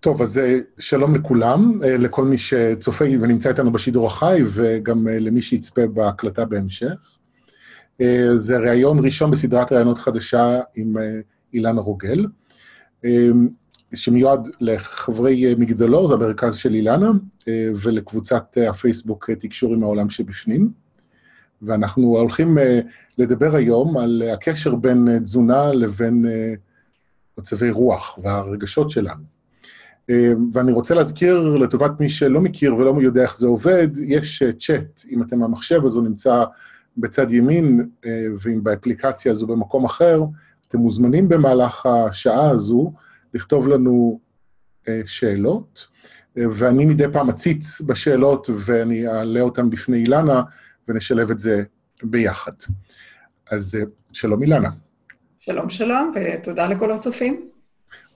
טוב, אז שלום לכולם, לכל מי שצופה ונמצא איתנו בשידור החי, וגם למי שיצפה בהקלטה בהמשך. זה ראיון ראשון בסדרת ראיונות חדשה עם אילנה רוגל, שמיועד לחברי מגדלור, זה המרכז של אילנה, ולקבוצת הפייסבוק תקשור עם העולם שבפנים. ואנחנו הולכים לדבר היום על הקשר בין תזונה לבין מצבי רוח והרגשות שלנו. ואני רוצה להזכיר לטובת מי שלא מכיר ולא יודע איך זה עובד, יש צ'אט, אם אתם במחשב, אז הוא נמצא בצד ימין, ואם באפליקציה הזו במקום אחר, אתם מוזמנים במהלך השעה הזו לכתוב לנו שאלות, ואני מדי פעם אציץ בשאלות ואני אעלה אותן בפני אילנה, ונשלב את זה ביחד. אז שלום אילנה. שלום, שלום, ותודה לכל הצופים.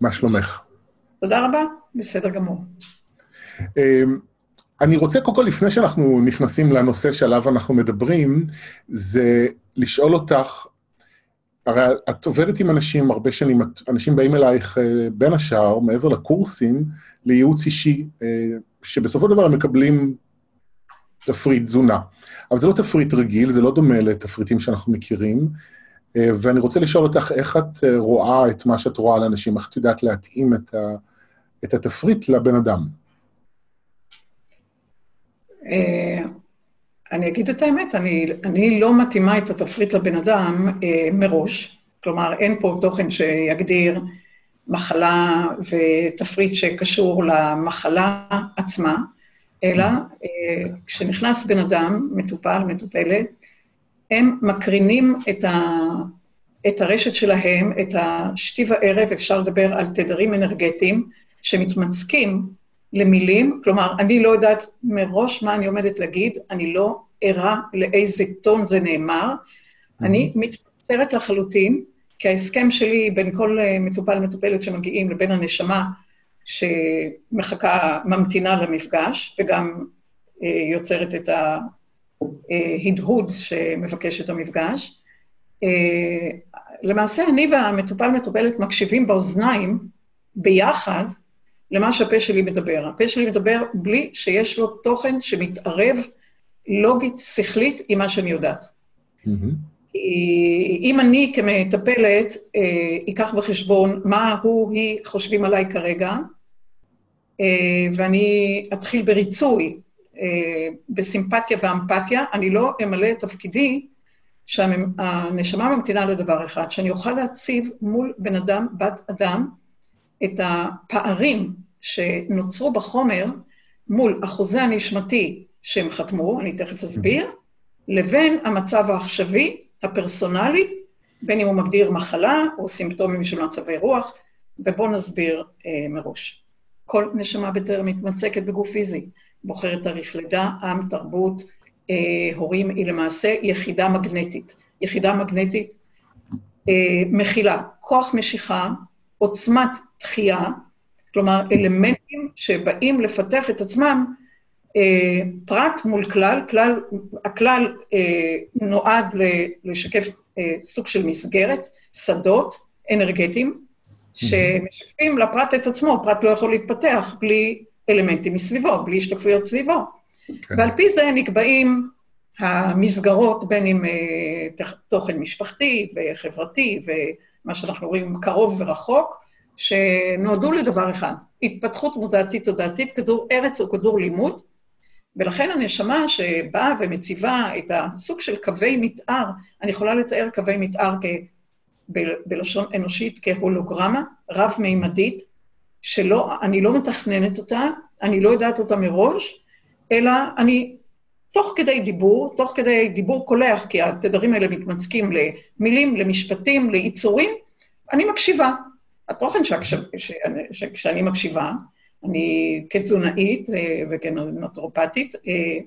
מה שלומך? תודה רבה, בסדר גמור. אני רוצה, קודם כל, לפני שאנחנו נכנסים לנושא שעליו אנחנו מדברים, זה לשאול אותך, הרי את עובדת עם אנשים הרבה שנים, אנשים באים אלייך בין השאר, מעבר לקורסים, לייעוץ אישי, שבסופו של דבר הם מקבלים תפריט תזונה. אבל זה לא תפריט רגיל, זה לא דומה לתפריטים שאנחנו מכירים, ואני רוצה לשאול אותך איך את רואה את מה שאת רואה על אנשים, איך את יודעת להתאים את ה... את התפריט לבן אדם? אני אגיד את האמת, אני, אני לא מתאימה את התפריט לבן אדם אה, מראש. כלומר, אין פה תוכן שיגדיר מחלה ותפריט שקשור למחלה עצמה, אלא אה, כשנכנס בן אדם, מטופל, מטופלת, הם מקרינים את, ה, את הרשת שלהם, את השתי וערב, אפשר לדבר על תדרים אנרגטיים, שמתמצקים למילים, כלומר, אני לא יודעת מראש מה אני עומדת להגיד, אני לא ערה לאיזה טון זה נאמר, mm-hmm. אני מתמסרת לחלוטין, כי ההסכם שלי בין כל אה, מטופל מטופלת שמגיעים לבין הנשמה שמחכה, ממתינה למפגש, וגם אה, יוצרת את ההדהוד שמבקש את המפגש. אה, למעשה, אני והמטופל מטופלת מקשיבים באוזניים ביחד למה שהפה שלי מדבר. הפה שלי מדבר בלי שיש לו תוכן שמתערב לוגית, שכלית, עם מה שאני יודעת. Mm-hmm. אם אני כמטפלת אה, אקח בחשבון מה הוא, היא חושבים עליי כרגע, אה, ואני אתחיל בריצוי, אה, בסימפתיה ואמפתיה, אני לא אמלא את תפקידי שהנשמה ממתינה לדבר אחד, שאני אוכל להציב מול בן אדם, בת אדם, את הפערים שנוצרו בחומר מול החוזה הנשמתי שהם חתמו, אני תכף אסביר, לבין המצב העכשווי, הפרסונלי, בין אם הוא מגדיר מחלה או סימפטומים של מצבי רוח, ובואו נסביר אה, מראש. כל נשמה בטרם מתמצקת בגוף פיזי, בוחרת תאריך לידה, עם, תרבות, אה, הורים, היא למעשה יחידה מגנטית. יחידה מגנטית אה, מכילה כוח משיכה, עוצמת דחייה, כלומר, אלמנטים שבאים לפתח את עצמם אה, פרט מול כלל, כלל, הכלל אה, נועד לשקף אה, סוג של מסגרת, שדות אנרגטיים, שמשקפים לפרט את עצמו, פרט לא יכול להתפתח בלי אלמנטים מסביבו, בלי השתקפויות סביבו. Okay. כן. ועל פי זה נקבעים המסגרות, בין אם אה, תוכן משפחתי וחברתי, ומה שאנחנו רואים קרוב ורחוק, שנועדו לדבר אחד, התפתחות מודעתית תודעתית, כדור ארץ או כדור לימוד, ולכן הנשמה שבאה ומציבה את הסוג של קווי מתאר, אני יכולה לתאר קווי מתאר כ... בלשון אנושית כהולוגרמה רב-מימדית, שאני לא מתכננת אותה, אני לא יודעת אותה מראש, אלא אני תוך כדי דיבור, תוך כדי דיבור קולח, כי התדרים האלה מתמצקים למילים, למשפטים, ליצורים, אני מקשיבה. התוכן שכשאני מקשיבה, אני כתזונאית אה, וכנוטרופטית, אה,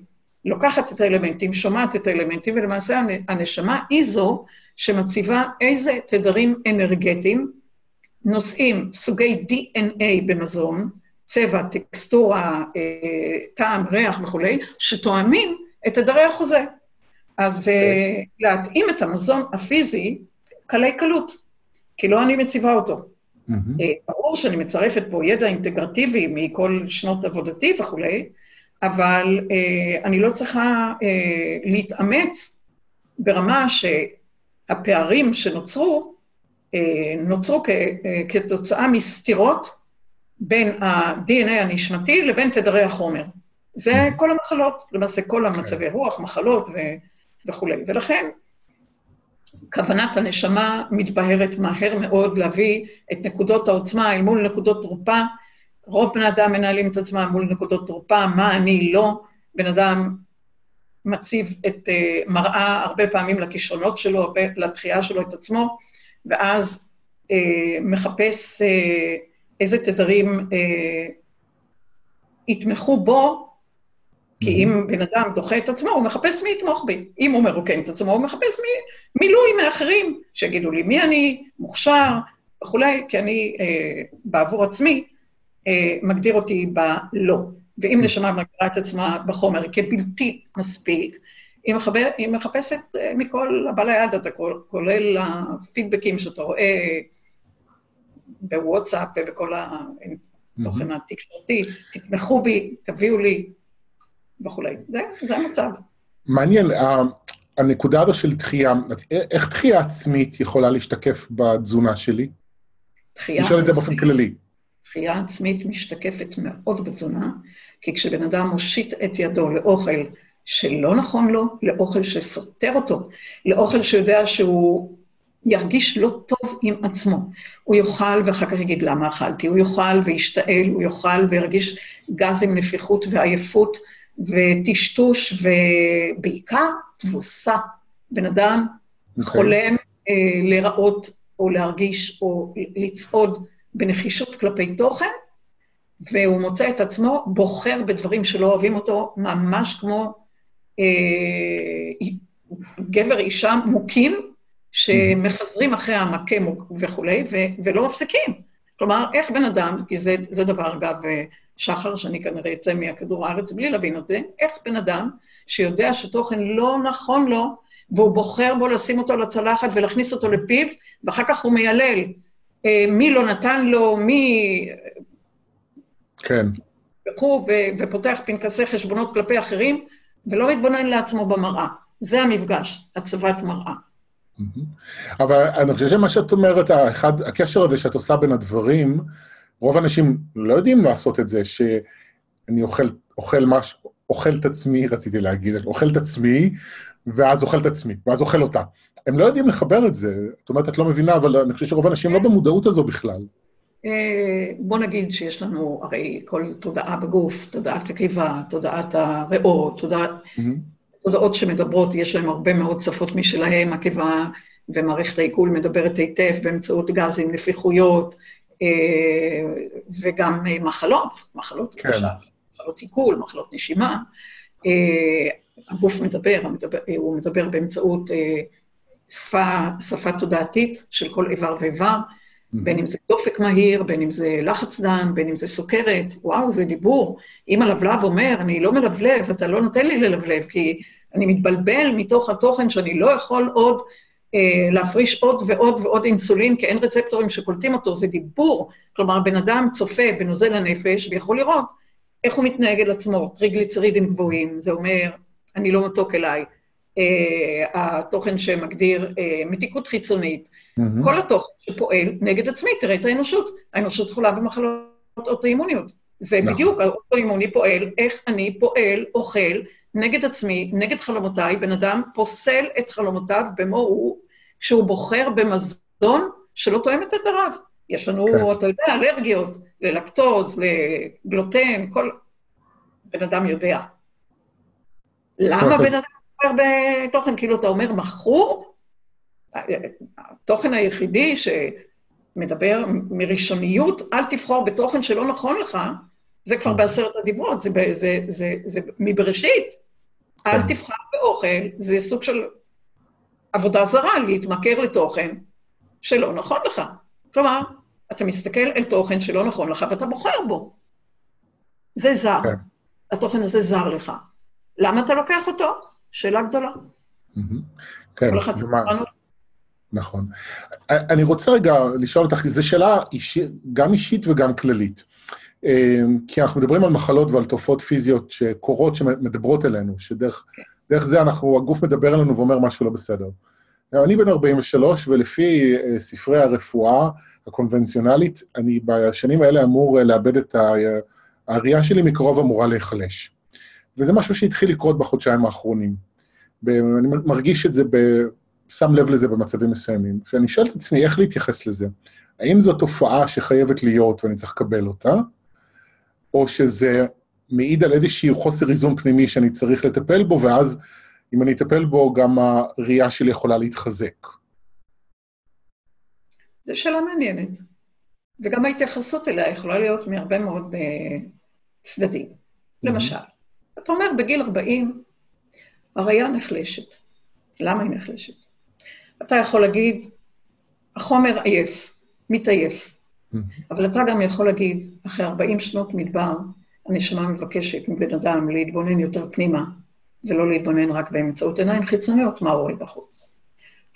לוקחת את האלמנטים, שומעת את האלמנטים, ולמעשה הנשמה היא זו שמציבה איזה תדרים אנרגטיים, נושאים סוגי DNA במזון, צבע, טקסטורה, אה, טעם, ריח וכולי, שתואמים את תדרי החוזה. אז okay. להתאים את המזון הפיזי, קלי קלות, כי לא אני מציבה אותו. Mm-hmm. ברור שאני מצרפת פה ידע אינטגרטיבי מכל שנות עבודתי וכולי, אבל אה, אני לא צריכה אה, להתאמץ ברמה שהפערים שנוצרו, אה, נוצרו כ, אה, כתוצאה מסתירות בין ה-DNA הנשמתי לבין תדרי החומר. זה mm-hmm. כל המחלות, למעשה כל המצבי okay. רוח, מחלות ו... וכולי. ולכן, כוונת הנשמה מתבהרת מהר מאוד להביא את נקודות העוצמה אל מול נקודות תרופה. רוב בני אדם מנהלים את עצמם מול נקודות תרופה, מה אני לא. בן אדם מציב את uh, מראה הרבה פעמים לכישרונות שלו, לתחייה שלו את עצמו, ואז uh, מחפש uh, איזה תדרים יתמכו בו כי אם בן אדם דוחה את עצמו, הוא מחפש מי יתמוך בי. אם הוא מרוקן את עצמו, הוא מחפש מי, מילוי מאחרים, שיגידו לי מי אני, מוכשר? וכולי, כי אני, אה, בעבור עצמי, אה, מגדיר אותי בלא. ואם נשמה מגדירה את עצמה בחומר כבלתי מספיק, היא, מחבר, היא מחפשת אה, מכל הבא ליד, אתה כולל הפידבקים שאתה רואה בוואטסאפ ובכל התוכן התקשורתי, תתמכו בי, תביאו לי וכולי. זה, זה המצב. מעניין, הנקודה הזו של דחייה, איך דחייה עצמית יכולה להשתקף בתזונה שלי? דחייה עצמית... נשאל את זה באופן כללי. דחייה עצמית משתקפת מאוד בתזונה, כי כשבן אדם מושיט את ידו לאוכל שלא נכון לו, לאוכל שסותר אותו, לאוכל שיודע שהוא ירגיש לא טוב עם עצמו. הוא יאכל ואחר כך יגיד למה אכלתי, הוא יאכל וישתעל, הוא יאכל וירגיש גז עם נפיחות ועייפות, וטשטוש, ובעיקר תבוסה. בן אדם okay. אוקיי. חולם אה, להיראות או להרגיש או לצעוד בנחישות כלפי תוכן, והוא מוצא את עצמו בוחר בדברים שלא אוהבים אותו, ממש כמו אה, גבר אישה מוכים, שמחזרים אחרי המכה וכולי, ולא מפסיקים. כלומר, איך בן אדם, כי זה, זה דבר, אגב, אה, שחר, שאני כנראה אצא מכדור הארץ בלי להבין את זה, איך בן אדם שיודע שתוכן לא נכון לו, והוא בוחר בו לשים אותו לצלחת ולהכניס אותו לפיו, ואחר כך הוא מיילל אה, מי לא נתן לו, מי... כן. וכו', ופותח פנקסי חשבונות כלפי אחרים, ולא מתבונן לעצמו במראה. זה המפגש, הצבת מראה. אבל אני חושב שמה שאת אומרת, האחד, הקשר הזה שאת עושה בין הדברים, רוב האנשים לא יודעים לעשות את זה, שאני אוכל, אוכל משהו, אוכל את עצמי, רציתי להגיד, אוכל את עצמי, ואז אוכל את עצמי, ואז אוכל אותה. הם לא יודעים לחבר את זה. זאת אומרת, את לא מבינה, אבל אני חושב שרוב האנשים לא במודעות הזו בכלל. אה, בוא נגיד שיש לנו הרי כל תודעה בגוף, תודעת הקיבה, תודעת הריאות, תודעת... תודעות שמדברות, יש להן הרבה מאוד שפות משלהן, הקיבה ומערכת העיכול מדברת היטב באמצעות גזים, נפיחויות, וגם מחלות, מחלות כן. למשל, מחלות עיכול, מחלות נשימה. אה, הגוף מדבר, הוא מדבר באמצעות אה, שפה, שפה תודעתית של כל איבר ואיבר, בין אם זה דופק מהיר, בין אם זה לחץ דם, בין אם זה סוכרת, וואו, זה דיבור. אם הלבלב אומר, אני לא מלבלב, אתה לא נותן לי ללבלב, כי אני מתבלבל מתוך התוכן שאני לא יכול עוד אה, להפריש עוד ועוד ועוד אינסולין, כי אין רצפטורים שקולטים אותו, זה דיבור. כלומר, בן אדם צופה בנוזל הנפש ויכול לראות איך הוא מתנהג אל עצמו, טריגליצרידים גבוהים, זה אומר, אני לא מתוק אליי. Uh, התוכן שמגדיר uh, מתיקות חיצונית, mm-hmm. כל התוכן שפועל נגד עצמי, תראה את האנושות. האנושות חולה במחלות אוטואימוניות. זה נכון. בדיוק, האוטואימוני פועל, איך אני פועל, אוכל, נגד עצמי, נגד חלומותיי, בן אדם פוסל את חלומותיו במו הוא, כשהוא בוחר במזון שלא תואם את עדריו. יש לנו, כן. אתה יודע, אלרגיות ללקטוז, לגלוטן, כל... בן אדם יודע. למה בן אדם בוחר בתוכן? כאילו, אתה אומר, מכור? התוכן היחידי שמדבר מראשוניות, אל תבחור בתוכן שלא נכון לך, זה כבר כן. בעשרת הדיברות, זה, זה, זה, זה, זה מבראשית. אל כן. תבחר באוכל, זה סוג של עבודה זרה, להתמכר לתוכן שלא נכון לך. כלומר, אתה מסתכל אל תוכן שלא נכון לך ואתה בוחר בו. זה זר. כן. התוכן הזה זר לך. למה אתה לוקח אותו? שאלה גדולה. כן, כל אחד צריך לענות. נכון. אני רוצה רגע לשאול אותך, זו שאלה אישית, גם אישית וגם כללית. כי אנחנו מדברים על מחלות ועל תופעות פיזיות שקורות, שמדברות אלינו, שדרך זה אנחנו, הגוף מדבר אלינו ואומר משהו לא בסדר. אני בן 43, ולפי ספרי הרפואה הקונבנציונלית, אני בשנים האלה אמור לאבד את ה... הראייה שלי מקרוב אמורה להיחלש. וזה משהו שהתחיל לקרות בחודשיים האחרונים. אני מרגיש את זה, ב... שם לב לזה במצבים מסוימים. ואני שואל את עצמי איך להתייחס לזה. האם זו תופעה שחייבת להיות ואני צריך לקבל אותה, או שזה מעיד על איזשהו חוסר איזון פנימי שאני צריך לטפל בו, ואז אם אני אטפל בו, גם הראייה שלי יכולה להתחזק. זו שאלה מעניינת. וגם ההתייחסות אליה יכולה להיות מהרבה מאוד uh, צדדים. Mm-hmm. למשל, אתה אומר, בגיל 40, הראייה נחלשת. למה היא נחלשת? אתה יכול להגיד, החומר עייף, מתעייף. Mm-hmm. אבל אתה גם יכול להגיד, אחרי 40 שנות מדבר, הנשמה מבקשת מבן אדם להתבונן יותר פנימה, ולא להתבונן רק באמצעות עיניים חיצוניות, מה הוא רואה בחוץ.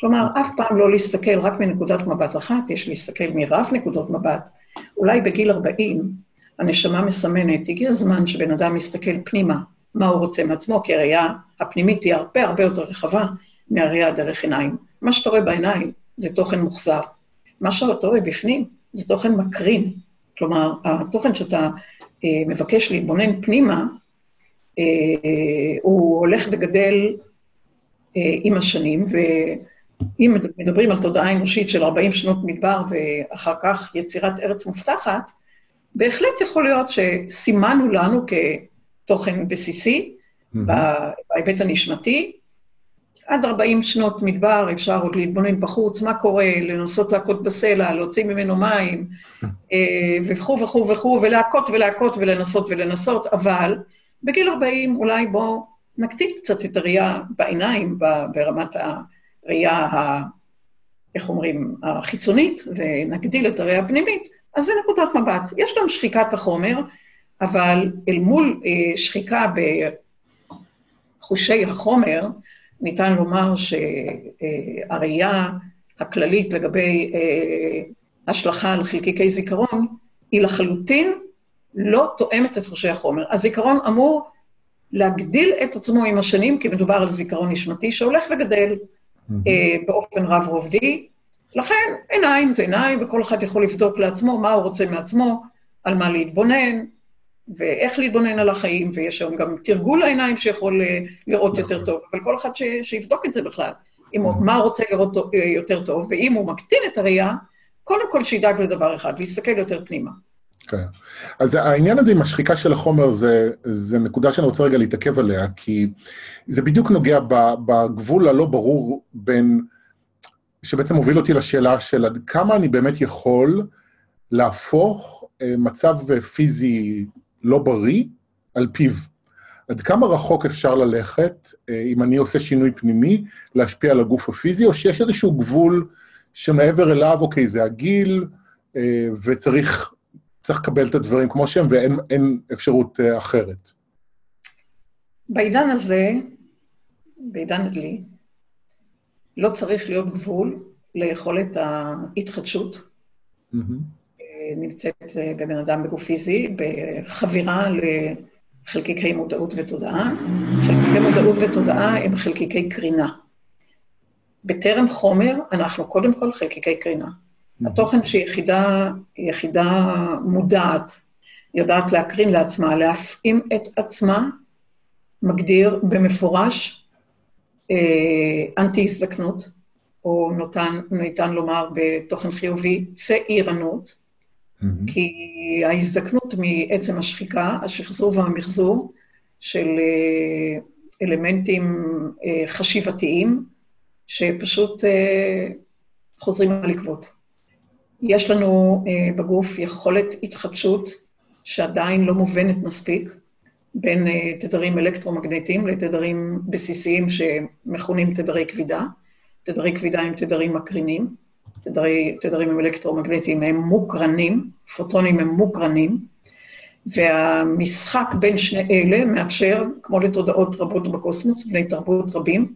כלומר, אף פעם לא להסתכל רק מנקודת מבט אחת, יש להסתכל מרב נקודות מבט. אולי בגיל 40, הנשמה מסמנת, הגיע הזמן שבן אדם מסתכל פנימה, מה הוא רוצה מעצמו, כי הראייה הפנימית היא הרבה הרבה יותר רחבה מהראייה דרך עיניים. מה שאתה רואה בעיניים זה תוכן מוחזר. מה שאתה רואה בפנים זה תוכן מקרין. כלומר, התוכן שאתה אה, מבקש להתבונן פנימה, אה, הוא הולך וגדל אה, עם השנים, ואם מדברים על תודעה אנושית של 40 שנות מדבר ואחר כך יצירת ארץ מובטחת, בהחלט יכול להיות שסימנו לנו כתוכן בסיסי, mm-hmm. בהיבט הנשמתי, עד 40 שנות מדבר אפשר עוד להתבונן בחוץ, מה קורה, לנסות להכות בסלע, להוציא ממנו מים, אה, וכו' וכו' וכו', ולהכות ולהכות ולנסות ולנסות, אבל בגיל 40 אולי בואו נקטין קצת את הראייה בעיניים, ברמת הראייה, ה, איך אומרים, החיצונית, ונגדיל את הראייה הפנימית, אז זה נקודת מבט. יש גם שחיקת החומר, אבל אל מול אה, שחיקה בחושי החומר, ניתן לומר שהראייה הכללית לגבי אה, השלכה על חלקיקי זיכרון היא לחלוטין לא תואמת את חושי החומר. הזיכרון אמור להגדיל את עצמו עם השנים, כי מדובר על זיכרון נשמתי שהולך וגדל mm-hmm. באופן רב-רובדי. לכן עיניים זה עיניים, וכל אחד יכול לבדוק לעצמו מה הוא רוצה מעצמו, על מה להתבונן, ואיך להתבונן על החיים, ויש היום גם תרגול העיניים שיכול אה, לראות יותר נכון. טוב, אבל כל אחד ש, שיבדוק את זה בכלל, אם הוא, מה הוא רוצה לראות אה, יותר טוב, ואם הוא מקטין את הראייה, קודם כל שידאג לדבר אחד, להסתכל יותר פנימה. כן. אז העניין הזה עם השחיקה של החומר, זה, זה נקודה שאני רוצה רגע להתעכב עליה, כי זה בדיוק נוגע בגבול הלא ברור בין, שבעצם מוביל אותי לשאלה של עד כמה אני באמת יכול להפוך אה, מצב פיזי לא בריא על פיו. עד כמה רחוק אפשר ללכת, אה, אם אני עושה שינוי פנימי, להשפיע על הגוף הפיזי, או שיש איזשהו גבול שמעבר אליו, אוקיי, זה הגיל, אה, וצריך לקבל את הדברים כמו שהם, ואין אפשרות אה, אחרת. בעידן הזה, בעידן הדלי, לא צריך להיות גבול ליכולת ההתחדשות. Mm-hmm. נמצאת בבן אדם בגוף פיזי, בחבירה לחלקיקי מודעות ותודעה. חלקיקי מודעות ותודעה הם חלקיקי קרינה. בטרם חומר, אנחנו קודם כל חלקיקי קרינה. התוכן שיחידה יחידה מודעת, יודעת להקרין לעצמה, להפעים את עצמה, מגדיר במפורש אה, אנטי-הזדקנות, או נותן, ניתן לומר בתוכן חיובי, צעירנות, Mm-hmm. כי ההזדקנות מעצם השחיקה, השחזור והמחזור של אה, אלמנטים אה, חשיבתיים, שפשוט אה, חוזרים על עקבות. יש לנו בגוף יכולת התחדשות שעדיין לא מובנת מספיק, בין תדרים אלקטרומגנטיים לתדרים בסיסיים שמכונים תדרי כבידה. תדרי כבידה הם תדרים מקרינים. תדרי, תדרים הם אלקטרומגנטיים, הם מוקרנים, פוטונים הם מוקרנים, והמשחק בין שני אלה מאפשר, כמו לתודעות רבות בקוסמוס, בני תרבות רבים,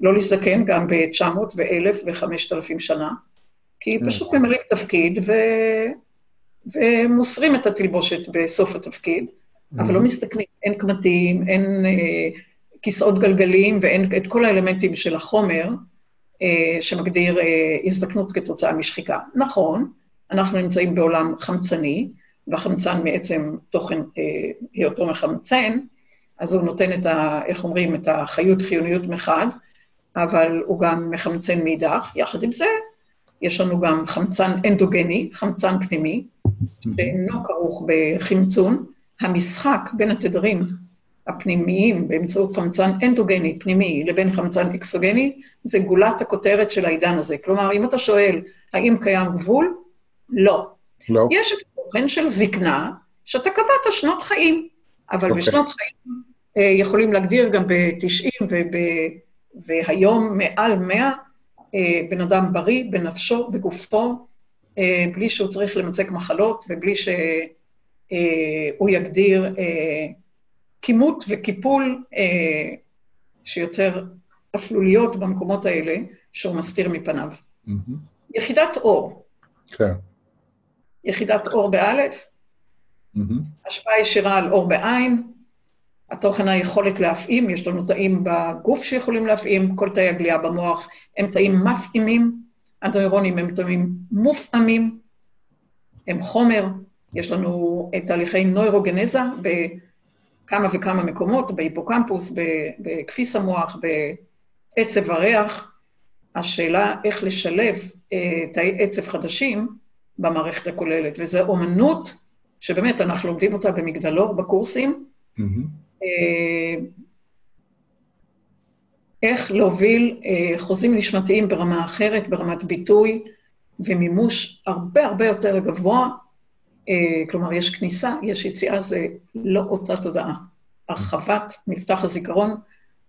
לא להזדקן גם ב-900 ו-1,000 ו-5,000 שנה, כי כן. פשוט ממלאים תפקיד ו... ומוסרים את התלבושת בסוף התפקיד, אבל לא מסתכנים, אין קמטים, אין אה, כיסאות גלגלים ואין את כל האלמנטים של החומר שמגדיר אה, הזדקנות כתוצאה משחיקה. נכון, אנחנו נמצאים בעולם חמצני, והחמצן מעצם תוכן אה, היותו מחמצן, אז הוא נותן את ה... איך אומרים? את החיות חיוניות מחד, אבל הוא גם מחמצן מאידך. יחד עם זה, יש לנו גם חמצן אנדוגני, חמצן פנימי, שאינו כרוך בחמצון. המשחק בין התדרים הפנימיים באמצעות חמצן אנדוגני, פנימי, לבין חמצן אקסוגני, זה גולת הכותרת של העידן הזה. כלומר, אם אתה שואל, האם קיים גבול? לא. לא. יש את התוכן של זקנה, שאתה קבעת שנות חיים, אבל okay. אוקיי. בשנות חיים אה, יכולים להגדיר גם ב-90 וב... והיום מעל 100, אה, בן אדם בריא בנפשו, בגופו, אה, בלי שהוא צריך למצק מחלות ובלי שהוא יגדיר אה, כימות וקיפול אה, שיוצר אפלוליות במקומות האלה, שהוא מסתיר מפניו. מהמם. יחידת אור, כן. יחידת אור באלף, מהמם. השפעה ישירה על אור בעין, התוכן היכולת להפעים, יש לנו תאים בגוף שיכולים להפעים, כל תאי הגלייה במוח הם תאים מפעימים, הנוירונים הם תאים מופעמים, הם חומר, יש לנו את תהליכי נוירוגנזה בכמה וכמה מקומות, בהיפוקמפוס, בכפיס המוח, בעצב הריח. השאלה איך לשלב אה, תאי עצב חדשים במערכת הכוללת, וזו אומנות שבאמת אנחנו לומדים אותה במגדלור, בקורסים. אה, איך להוביל אה, חוזים נשמתיים ברמה אחרת, ברמת ביטוי ומימוש הרבה הרבה יותר גבוה. אה, כלומר, יש כניסה, יש יציאה, זה לא אותה תודעה. הרחבת מפתח הזיכרון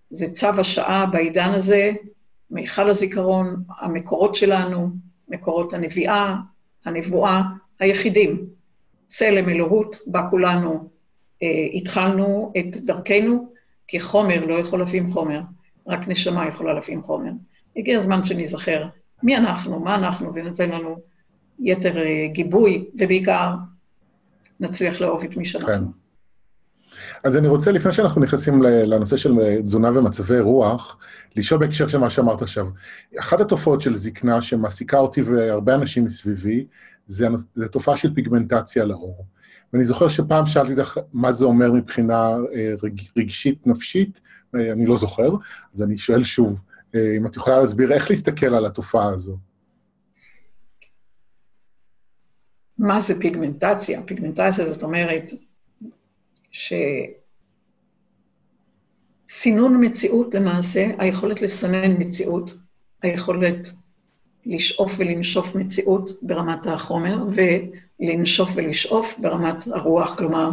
זה צו השעה בעידן הזה, מיכל הזיכרון, המקורות שלנו, מקורות הנביאה, הנבואה, היחידים. צלם אלוהות, בה כולנו אה, התחלנו את דרכנו, כי חומר לא יכול להפעים חומר, רק נשמה יכולה להפעים חומר. הגיע הזמן שניזכר מי אנחנו, מה אנחנו, ונותן לנו יתר אה, גיבוי, ובעיקר נצליח לאהוב את מי שאנחנו. כן. אז אני רוצה, לפני שאנחנו נכנסים לנושא של אה, תזונה ומצבי רוח, לשאול בהקשר של מה שאמרת עכשיו. אחת התופעות של זקנה שמעסיקה אותי והרבה אנשים מסביבי, זה, זה תופעה של פיגמנטציה לעור. ואני זוכר שפעם שאלתי אותך מה זה אומר מבחינה אה, רג, רגשית, נפשית, אני לא זוכר, אז אני שואל שוב, אם את יכולה להסביר איך להסתכל על התופעה הזו. מה זה פיגמנטציה? פיגמנטציה זאת אומרת שסינון מציאות למעשה, היכולת לסנן מציאות, היכולת לשאוף ולנשוף מציאות ברמת החומר, ולנשוף ולשאוף ברמת הרוח. כלומר,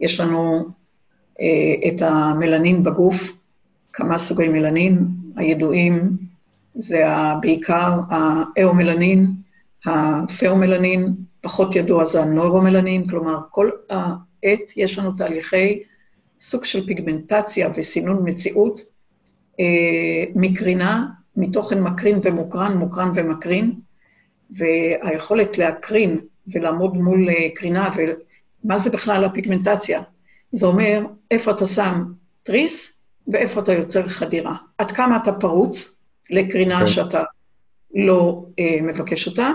יש לנו אה, את המלנין בגוף, כמה סוגי מלנין, הידועים זה בעיקר האאומלנין, הפאומלנין, פחות ידוע זה הנוירומלנין, כלומר, כל העת יש לנו תהליכי סוג של פיגמנטציה וסינון מציאות אה, מקרינה, מתוכן מקרין ומוקרן, מוקרן ומקרין, והיכולת להקרין ולעמוד מול אה, קרינה, ומה זה בכלל הפיגמנטציה? זה אומר איפה אתה שם תריס ואיפה אתה יוצר חדירה. עד כמה אתה פרוץ לקרינה כן. שאתה לא אה, מבקש אותה,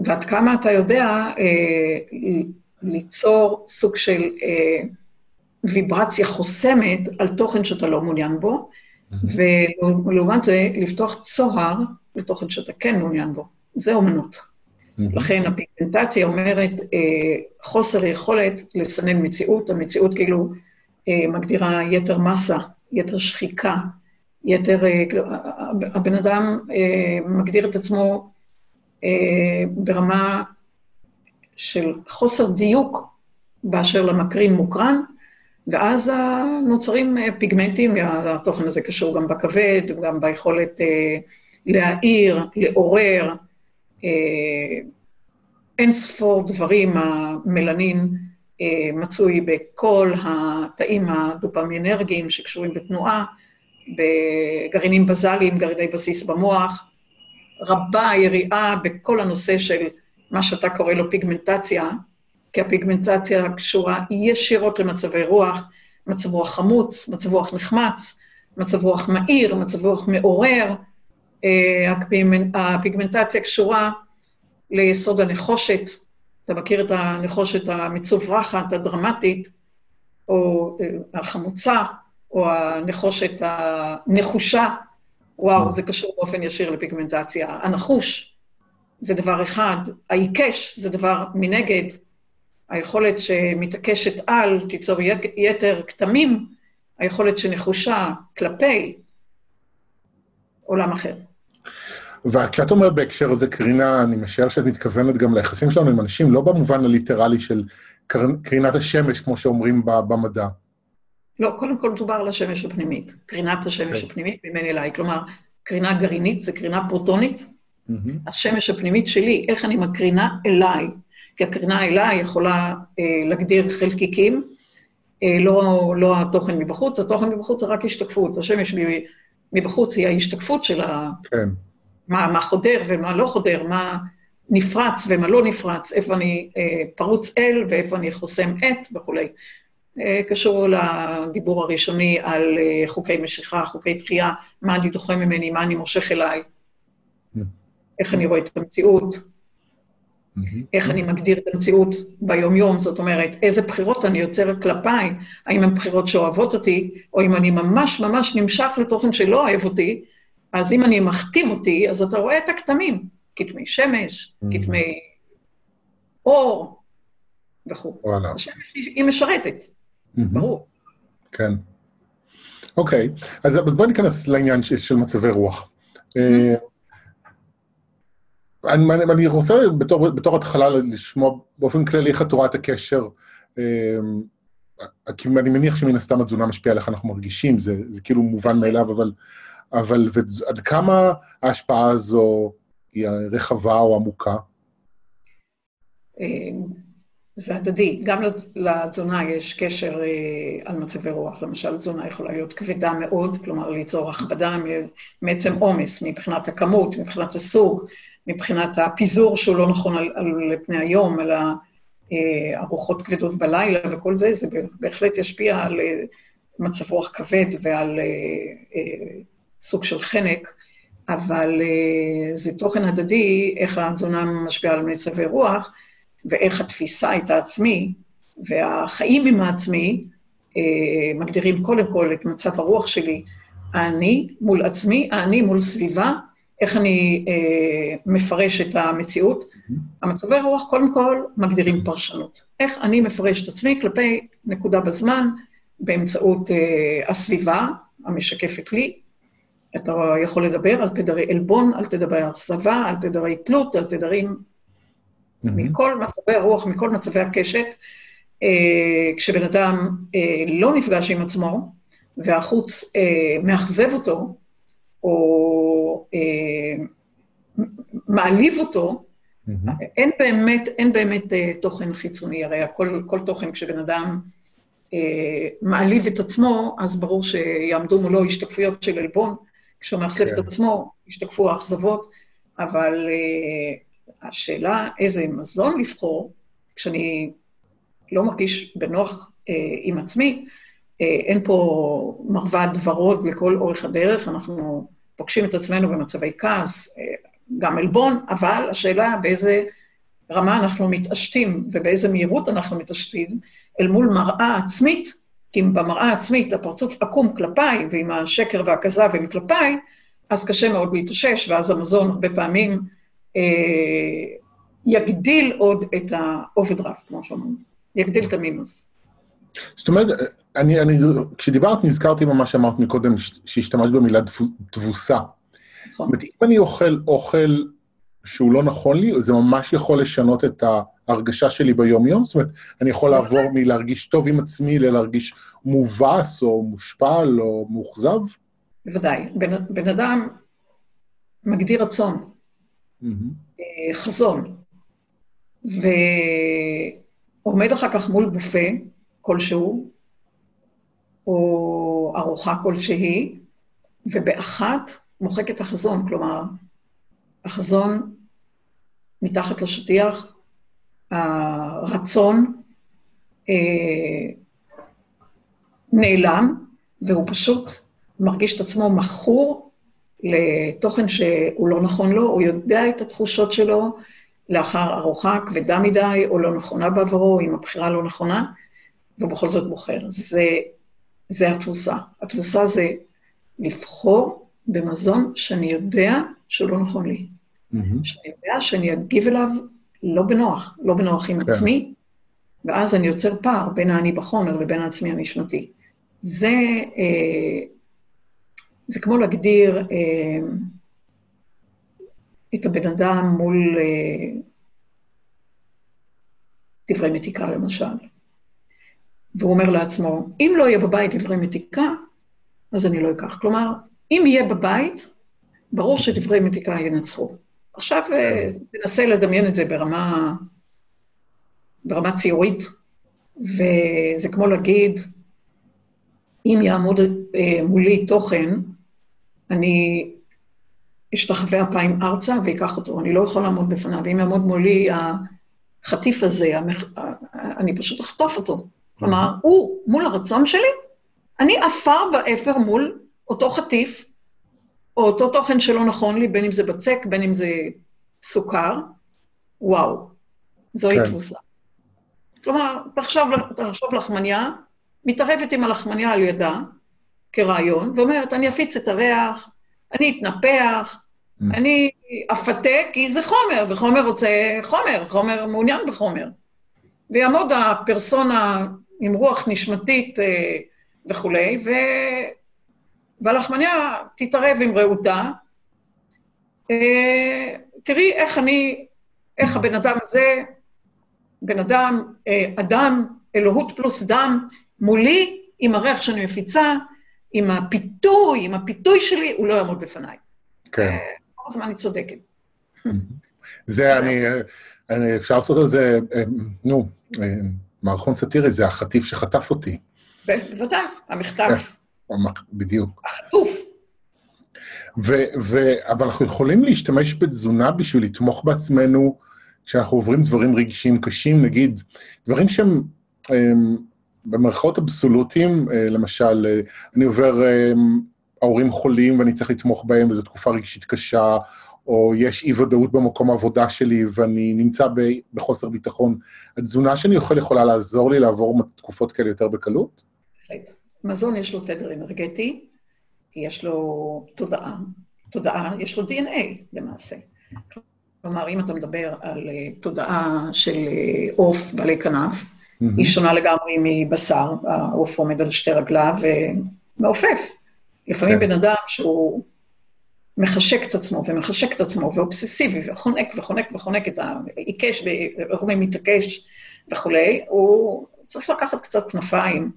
ועד כמה אתה יודע אה, ליצור סוג של אה, ויברציה חוסמת על תוכן שאתה לא מעוניין בו, ולעומת זה, לפתוח צוהר לתוכן שאתה כן מעוניין בו. זה אומנות. לכן הפיגמנטציה אומרת אה, חוסר יכולת לסנן מציאות, המציאות כאילו אה, מגדירה יתר מסה, יתר שחיקה, יתר... אה, כאילו, הבן אדם אה, מגדיר את עצמו ברמה של חוסר דיוק באשר למקרין מוקרן, ואז נוצרים אה, פיגמנטים, התוכן הזה קשור גם בכבד, גם ביכולת אה, להעיר, לעורר, אה, אין ספור דברים, המלנין מצוי בכל התאים הדופמינרגיים שקשורים בתנועה, בגרעינים בזאליים, גרעיני בסיס במוח, רבה היריעה בכל הנושא של מה שאתה קורא לו פיגמנטציה, כי הפיגמנטציה קשורה ישירות למצבי רוח, מצב רוח חמוץ, מצב רוח נחמץ, מצב רוח מהיר, מצב רוח מעורר. אה, הפיגמנטציה קשורה ליסוד הנחושת, אתה מכיר את הנחושת המצוברחת, הדרמטית, או אה, החמוצה, או הנחושת הנחושה, וואו, זה קשור באופן ישיר לפיגמנטציה. הנחוש זה דבר אחד, העיקש זה דבר מנגד, היכולת שמתעקשת על תיצור יתר כתמים, היכולת שנחושה כלפי עולם אחר. וכשאת אומרת בהקשר הזה קרינה, אני משער שאת מתכוונת גם ליחסים שלנו עם אנשים, לא במובן הליטרלי של קרינת השמש, כמו שאומרים במדע. לא, קודם כל מדובר על השמש הפנימית, קרינת השמש okay. כן. הפנימית ממני אליי. כלומר, קרינה גרעינית זה קרינה פרוטונית. Mm-hmm. השמש הפנימית שלי, איך אני מקרינה אליי. כי הקרינה אליי יכולה אה, להגדיר חלקיקים, אה, לא, לא התוכן מבחוץ, התוכן מבחוץ זה רק השתקפות. השמש מבחוץ היא ההשתקפות של ה... כן. מה, מה חודר ומה לא חודר, מה נפרץ ומה לא נפרץ, איפה אני אה, פרוץ אל ואיפה אני חוסם את וכולי. אה, קשור לדיבור הראשוני על אה, חוקי משיכה, חוקי דחייה, מה אני דוחה ממני, מה אני מושך אליי, mm. איך אני רואה את המציאות, mm-hmm. איך אני מגדיר את המציאות ביום-יום, זאת אומרת, איזה בחירות אני יוצר כלפיי, האם הן בחירות שאוהבות אותי, או אם אני ממש ממש נמשך לתוכן שלא אוהב אותי, אז אם אני מחתים אותי, אז אתה רואה את הכתמים, כתמי שמש, mm-hmm. כתמי אור וכו'. השמש היא משרתת. ברור. כן. אוקיי, אז בואי ניכנס לעניין של, של מצבי רוח. אה, אני, אני רוצה בתור, בתור התחלה לשמוע באופן כללי איך את רואה את הקשר, אה, כי אני מניח שמן הסתם התזונה משפיעה על איך אנחנו מרגישים, זה, זה כאילו מובן מאליו, אבל, אבל עד כמה ההשפעה הזו היא רחבה או עמוקה? אה, זה הדדי. גם לתזונה יש קשר אה, על מצבי רוח. למשל, תזונה יכולה להיות כבדה מאוד, כלומר ליצור הכבדה מעצם עומס, מבחינת הכמות, מבחינת הסוג, מבחינת הפיזור שהוא לא נכון על, על פני היום, אה, ארוחות כבדות בלילה וכל זה, זה בהחלט ישפיע על אה, מצב רוח כבד ועל אה, אה, סוג של חנק. אבל זה תוכן הדדי, איך התזונה משפיעה על מצבי רוח, ואיך התפיסה את העצמי והחיים עם העצמי אה, מגדירים קודם כל את מצב הרוח שלי, אני מול עצמי, אני מול סביבה, איך אני אה, מפרש את המציאות. Mm-hmm. המצבי רוח קודם כל מגדירים פרשנות. איך אני מפרש את עצמי כלפי נקודה בזמן באמצעות אה, הסביבה המשקפת לי. אתה יכול לדבר על תדרי עלבון, על תדרי אכזבה, על תדרי תלות, על תדרים mm-hmm. מכל מצבי הרוח, מכל מצבי הקשת. אה, כשבן אדם אה, לא נפגש עם עצמו, והחוץ אה, מאכזב אותו, או אה, מעליב אותו, mm-hmm. אין באמת, אין באמת אה, תוכן חיצוני, הרי כל, כל תוכן כשבן אדם אה, מעליב את עצמו, אז ברור שיעמדו מולו השתקפויות של עלבון, כשהוא מאכזב כן. את עצמו, ישתקפו האכזבות, אבל אה, השאלה איזה מזון לבחור, כשאני לא מרגיש בנוח אה, עם עצמי, אה, אין פה מרבד ורוד לכל אורך הדרך, אנחנו פוגשים את עצמנו במצבי כעס, אה, גם עלבון, אבל השאלה באיזה רמה אנחנו מתעשתים ובאיזה מהירות אנחנו מתעשתים אל מול מראה עצמית, כי אם במראה העצמית הפרצוף עקום כלפיי, ועם השקר והכזב הם כלפיי, אז קשה מאוד להתאושש, ואז המזון הרבה פעמים יגדיל עוד את האוברדרפט, כמו שאומרים, יגדיל את המינוס. זאת אומרת, אני, אני, כשדיברת נזכרתי במה שאמרת מקודם, שהשתמשת במילה תבוסה. נכון. זאת אומרת, אם אני אוכל אוכל שהוא לא נכון לי, זה ממש יכול לשנות את ההרגשה שלי ביום-יום? זאת אומרת, אני יכול לעבור מלהרגיש טוב עם עצמי ללהרגיש מובס או מושפל או מאוכזב? בוודאי. בן, בן אדם מגדיר רצון. Mm-hmm. חזון, ועומד אחר כך מול בופה כלשהו, או ארוחה כלשהי, ובאחת מוחק את החזון, כלומר, החזון מתחת לשטיח, הרצון אה, נעלם, והוא פשוט מרגיש את עצמו מכור לתוכן שהוא לא נכון לו, הוא יודע את התחושות שלו לאחר ארוחה כבדה מדי או לא נכונה בעברו, אם הבחירה לא נכונה, ובכל זאת בוחר. זה, זה התבוסה. התבוסה זה לבחור במזון שאני יודע שהוא לא נכון לי. Mm-hmm. שאני יודע שאני אגיב אליו לא בנוח, לא בנוח עם כן. עצמי, ואז אני יוצר פער בין האני בחומר לבין העצמי הנשמתי. זה, אה, זה כמו להגדיר אה, את הבן אדם מול אה, דברי מתיקה, למשל. והוא אומר לעצמו, אם לא יהיה בבית דברי מתיקה, אז אני לא אקח. כלומר, אם יהיה בבית, ברור שדברי מתיקה ינצחו. עכשיו אה, תנסה לדמיין את זה ברמה, ברמה ציורית, וזה כמו להגיד, אם יעמוד אה, מולי תוכן, אני אשתחווה אפיים ארצה ואקח אותו, אני לא יכול לעמוד בפניו. אם יעמוד מולי החטיף הזה, המח... אני פשוט אחטוף אותו. כלומר, הוא מול הרצון שלי, אני עפר ואפר מול אותו חטיף, או אותו תוכן שלא נכון לי, בין אם זה בצק, בין אם זה סוכר, וואו, זוהי כן. תבוסה. כלומר, תחשוב, תחשוב לחמניה, מתערבת עם הלחמניה על ידה, כרעיון, ואומרת, אני אפיץ את הריח, אני אתנפח, mm. אני אפתה, כי זה חומר, וחומר רוצה חומר, חומר מעוניין בחומר. ויעמוד הפרסונה עם רוח נשמתית אה, וכולי, ו... והלחמניה תתערב עם רעותה. אה, תראי איך אני, איך הבן אדם הזה, בן אדם, אה, אדם, אלוהות פלוס דם, מולי, עם הריח שאני מפיצה, עם הפיתוי, עם הפיתוי שלי, הוא לא יעמוד בפניי. כן. כל הזמן אני צודקת. זה, אני, אני, אפשר לעשות על זה, נו, מערכון סאטירי, זה החטיף שחטף אותי. בוודאי, המכתב. כן, בדיוק. החטוף. ו- ו- אבל אנחנו יכולים להשתמש בתזונה בשביל לתמוך בעצמנו כשאנחנו עוברים דברים רגשיים קשים, נגיד, דברים שהם הם, במרכאות אבסולוטיים, אה, למשל, אה, אני עובר, הם, ההורים חולים ואני צריך לתמוך בהם וזו תקופה רגשית קשה, או יש אי-ודאות במקום העבודה שלי ואני נמצא בחוסר ביטחון, התזונה שאני אוכל יכולה לעזור לי לעבור תקופות כאלה יותר בקלות? מזון יש לו תדר אנרגטי, יש לו תודעה, תודעה, יש לו DNA למעשה. כלומר, אם אתה מדבר על אה, תודעה של אה, עוף בעלי כנף. היא שונה לגמרי מבשר, העוף עומד על שתי רגליו ומעופף. לפעמים כן. בן אדם שהוא מחשק את עצמו ומחשק את עצמו ואובססיבי וחונק וחונק וחונק את ה... עיקש, מתעקש וכולי, הוא צריך לקחת קצת כנפיים,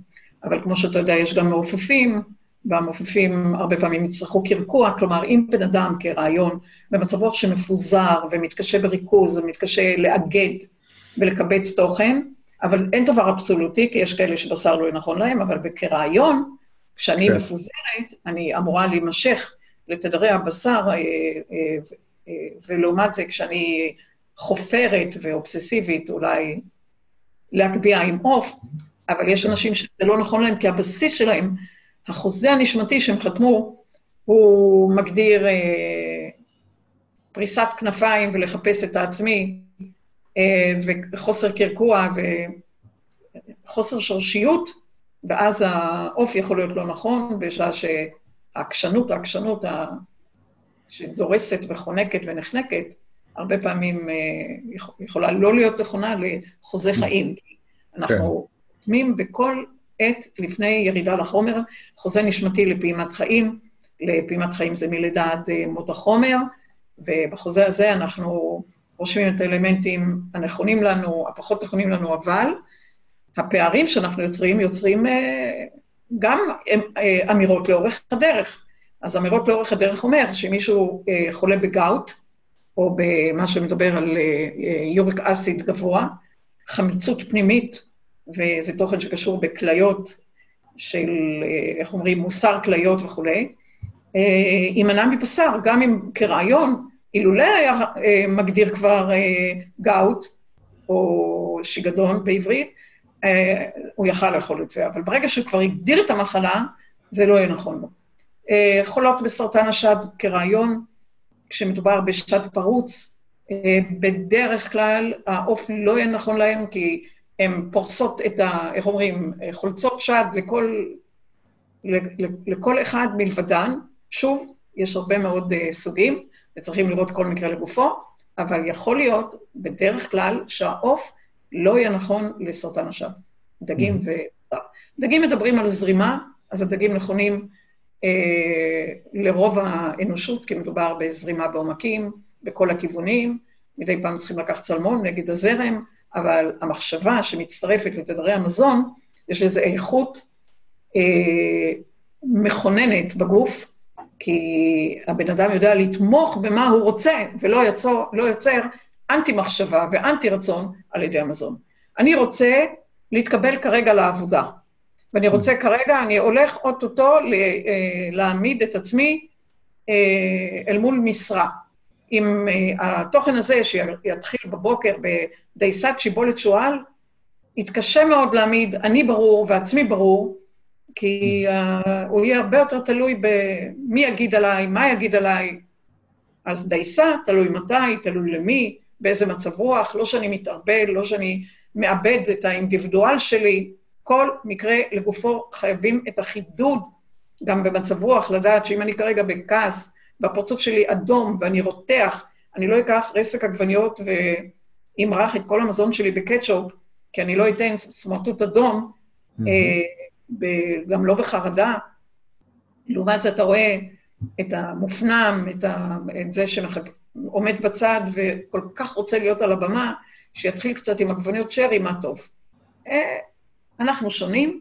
אבל כמו שאתה יודע, יש גם מעופפים, והמעופפים הרבה פעמים יצטרכו קרקוע, כלומר, אם בן אדם כרעיון במצב רוח שמפוזר ומתקשה בריכוז ומתקשה לאגד ולקבץ תוכן, אבל אין דבר אבסולוטי, כי יש כאלה שבשר לא נכון להם, אבל כרעיון, כשאני כן. מפוזרת, אני אמורה להימשך לתדרי הבשר, אה, אה, ולעומת זה, כשאני חופרת ואובססיבית, אולי להגביה עם עוף, אבל יש אנשים שזה לא נכון להם, כי הבסיס שלהם, החוזה הנשמתי שהם חתמו, הוא מגדיר אה, פריסת כנפיים ולחפש את העצמי, וחוסר קרקוע וחוסר שורשיות, ואז העוף יכול להיות לא נכון, בשעה שהעקשנות, העקשנות שדורסת וחונקת ונחנקת, הרבה פעמים אה, יכולה לא להיות נכונה לחוזה חיים. אנחנו כן. חותמים בכל עת לפני ירידה לחומר, חוזה נשמתי לפעימת חיים, לפעימת חיים זה מלידה עד אה, מות החומר, ובחוזה הזה אנחנו רושמים את האלמנטים הנכונים לנו, הפחות נכונים לנו, אבל הפערים שאנחנו יוצרים, יוצרים אה, גם אה, אמירות לאורך הדרך. אז אמירות לאורך הדרך אומר שמישהו חולה בגאוט, או במה שמדבר על יוריק אסיד גבוה, חמיצות פנימית, וזה תוכן שקשור בכליות של, איך אומרים, מוסר כליות וכולי, יימנע מבשר, גם אם כרעיון, אילולא היה מגדיר כבר גאוט או שיגדון בעברית, הוא יכל לאכול את זה. אבל ברגע שהוא כבר הגדיר את המחלה, זה לא יהיה נכון לו. חולות בסרטן השד כרעיון, כשמדובר בשד פרוץ, בדרך כלל העוף לא יהיה נכון להם, כי הן פורסות את ה... איך אומרים? חולצות שד לכל, לכל אחד מלבדן. שוב, יש הרבה מאוד uh, סוגים, וצריכים לראות כל מקרה לגופו, אבל יכול להיות, בדרך כלל, שהעוף לא יהיה נכון לסרטן השד. דגים mm-hmm. ו... דגים מדברים על זרימה, אז הדגים נכונים אה, לרוב האנושות, כי מדובר בזרימה בעומקים, בכל הכיוונים, מדי פעם צריכים לקחת צלמון נגד הזרם, אבל המחשבה שמצטרפת לתדרי המזון, יש לזה איכות אה, מכוננת בגוף, כי הבן אדם יודע לתמוך במה הוא רוצה, ולא יצור, לא יוצר אנטי-מחשבה ואנטי-רצון על ידי המזון. אני רוצה להתקבל כרגע לעבודה, ואני רוצה כרגע, אני הולך אוטוטו אה, להעמיד את עצמי אה, אל מול משרה. אם אה, התוכן הזה, שיתחיל בבוקר בדייסת שיבולת שועל, יתקשה מאוד להעמיד אני ברור ועצמי ברור, כי uh, הוא יהיה הרבה יותר תלוי במי יגיד עליי, מה יגיד עליי. אז דייסה, תלוי מתי, תלוי למי, באיזה מצב רוח, לא שאני מתערבל, לא שאני מאבד את האינדיבידואל שלי. כל מקרה לגופו חייבים את החידוד, גם במצב רוח, לדעת שאם אני כרגע בכעס, והפרצוף שלי אדום ואני רותח, אני לא אקח רסק עגבניות ואמרח את כל המזון שלי בקטשופ, כי אני לא אתן סמרטוט אדום, mm-hmm. גם לא בחרדה. לעומת זה אתה רואה את המופנם, את, ה, את זה שעומד בצד וכל כך רוצה להיות על הבמה, שיתחיל קצת עם עגבניות שרי, מה טוב. אה, אנחנו שונים,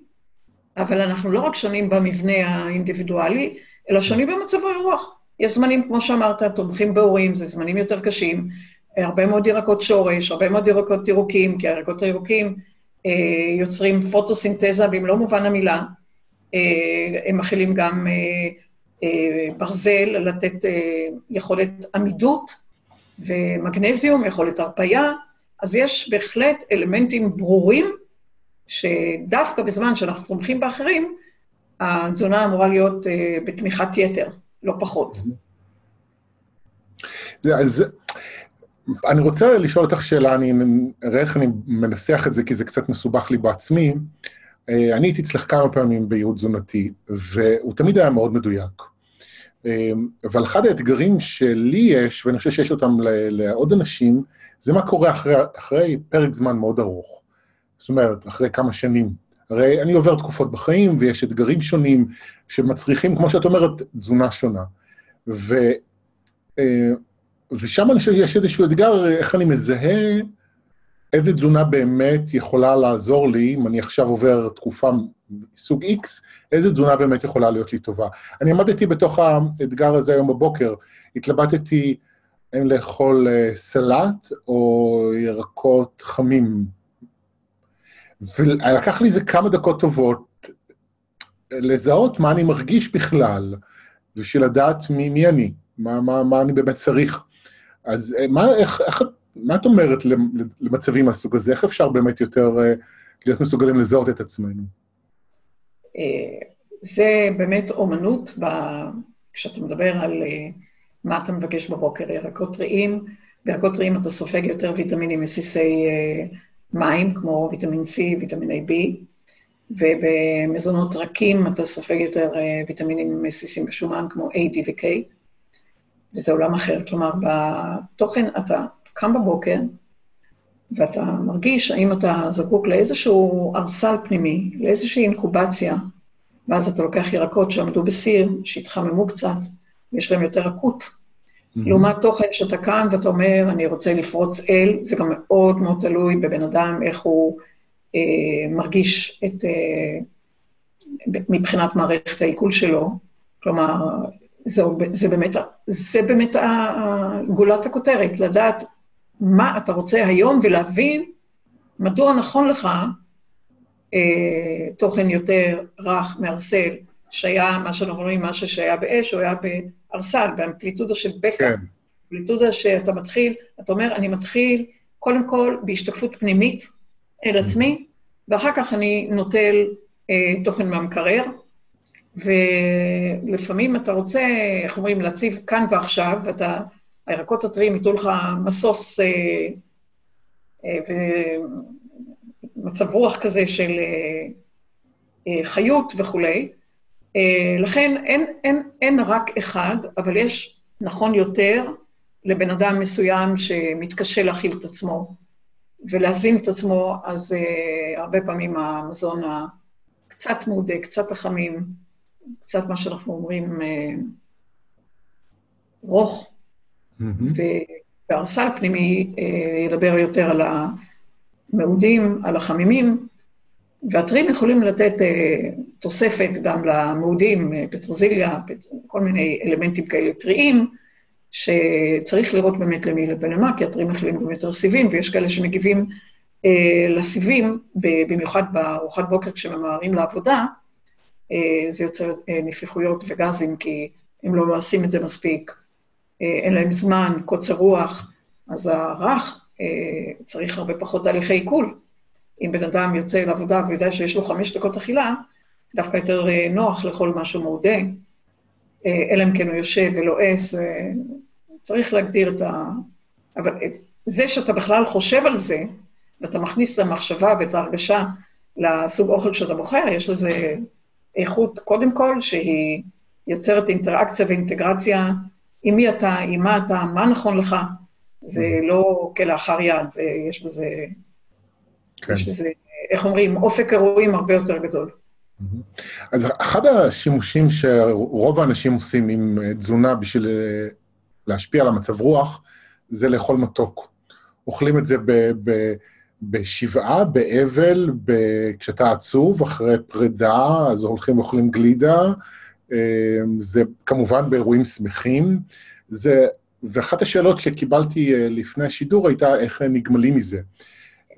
אבל אנחנו לא רק שונים במבנה האינדיבידואלי, אלא שונים במצב הרוח. יש זמנים, כמו שאמרת, תומכים בהורים, זה זמנים יותר קשים, הרבה מאוד ירקות שורש, הרבה מאוד ירקות ירוקים, כי הירקות הירוקים יוצרים פוטוסינתזה במלוא מובן המילה. אה, הם מכילים גם אה, ברזל, לתת יכולת עמידות ומגנזיום, יכולת הרפייה, אז יש בהחלט אלמנטים ברורים, שדווקא בזמן שאנחנו תומכים באחרים, התזונה אמורה להיות בתמיכת יתר, לא פחות. אז אני רוצה לשאול אותך שאלה, אני אראה איך אני מנסח את זה, כי זה קצת מסובך לי בעצמי. אה, אני הייתי אצלך כמה פעמים בייעוד תזונתי, והוא תמיד היה מאוד מדויק. אה, אבל אחד האתגרים שלי יש, ואני חושב שיש אותם לעוד אנשים, זה מה קורה אחרי, אחרי פרק זמן מאוד ארוך. זאת אומרת, אחרי כמה שנים. הרי אני עובר תקופות בחיים, ויש אתגרים שונים שמצריכים, כמו שאת אומרת, תזונה שונה. ו... אה, ושם אני חושב שיש איזשהו אתגר, איך אני מזהה איזה תזונה באמת יכולה לעזור לי, אם אני עכשיו עובר תקופה מסוג X, איזה תזונה באמת יכולה להיות לי טובה. אני עמדתי בתוך האתגר הזה היום בבוקר, התלבטתי אם לאכול אה, סלט או ירקות חמים. ולקח לי איזה כמה דקות טובות לזהות מה אני מרגיש בכלל, בשביל לדעת מי, מי אני, מה, מה, מה אני באמת צריך. אז אה, מה, איך, איך, מה את אומרת למצבים מהסוג הזה? איך אפשר באמת יותר אה, להיות מסוגלים לזהות את עצמנו? אה, זה באמת אומנות, ב... כשאתה מדבר על מה אתה מבקש בבוקר, ירקות טריים, בירקות טריים אתה סופג יותר ויטמינים מסיסי מים, כמו ויטמין C, ויטמיני B, ובמזונות רכים אתה סופג יותר ויטמינים מסיסים בשומן, כמו A, D ו-K. וזה עולם אחר. כלומר, בתוכן אתה קם בבוקר, ואתה מרגיש האם אתה זקוק לאיזשהו ארסל פנימי, לאיזושהי אינקובציה, ואז אתה לוקח ירקות שעמדו בסיר, שהתחממו קצת, ויש להם יותר רכות. Mm-hmm. לעומת תוכן שאתה קם ואתה אומר, אני רוצה לפרוץ אל, זה גם מאוד מאוד תלוי בבן אדם, איך הוא אה, מרגיש את, אה, מבחינת מערכת העיכול שלו. כלומר, זה, זה באמת, זה באמת גולת הכותרת, לדעת מה אתה רוצה היום ולהבין מדוע נכון לך אה, תוכן יותר רך, מערסל, שהיה, מה שאנחנו רואים, משהו שהיה באש, הוא היה בארסל, באמפליטודה של בקע. כן. אמפליטודה שאתה מתחיל, אתה אומר, אני מתחיל קודם כל בהשתקפות פנימית אל עצמי, ואחר כך אני נוטל אה, תוכן מהמקרר, ולפעמים אתה רוצה, איך אומרים, להציב כאן ועכשיו, ואתה, הירקות הטריים ייתנו לך משוש אה, אה, ומצב רוח כזה של אה, אה, חיות וכולי. אה, לכן אין, אין, אין רק אחד, אבל יש, נכון יותר, לבן אדם מסוים שמתקשה להכיל את עצמו ולהזין את עצמו, אז uh, הרבה פעמים המזון הקצת מודה, קצת החמים, קצת מה שאנחנו אומרים, uh, רוך, mm-hmm. וארסל פנימי uh, ידבר יותר על המעודים, על החמימים, והטרים יכולים לתת uh, תוספת גם למעודים, פטרוזיליה, פט... כל מיני אלמנטים כאלה טריים, שצריך לראות באמת למי ולמה, כי אתרים מכילים גם יותר סיבים, ויש כאלה שמגיבים אה, לסיבים, במיוחד בארוחת בוקר כשממהרים לעבודה, אה, זה יוצר אה, נפיחויות וגזים, כי הם לא עושים את זה מספיק, אה, אין להם זמן, קוצר רוח, אז הרך אה, צריך הרבה פחות תהליכי עיכול. אם בן אדם יוצא לעבודה ויודע שיש לו חמש דקות אכילה, דווקא יותר אה, נוח לאכול משהו מעודה. אה, אלא אם כן הוא יושב ולועס, אה, צריך להגדיר את ה... אבל זה שאתה בכלל חושב על זה, ואתה מכניס את המחשבה ואת ההרגשה לסוג אוכל שאתה בוחר, יש לזה איכות, קודם כל, שהיא יוצרת אינטראקציה ואינטגרציה עם מי אתה, עם מה אתה, מה נכון לך. זה mm-hmm. לא כלאחר יד, זה, יש בזה, כן. יש בזה, איך אומרים, אופק אירועים הרבה יותר גדול. אז אחד השימושים שרוב האנשים עושים עם אה, תזונה בשביל אה, להשפיע על המצב רוח, זה לאכול מתוק. אוכלים את זה ב, ב, בשבעה, באבל, ב, כשאתה עצוב, אחרי פרידה, אז הולכים ואוכלים גלידה. אה, זה כמובן באירועים שמחים. זה, ואחת השאלות שקיבלתי לפני השידור הייתה איך נגמלים מזה.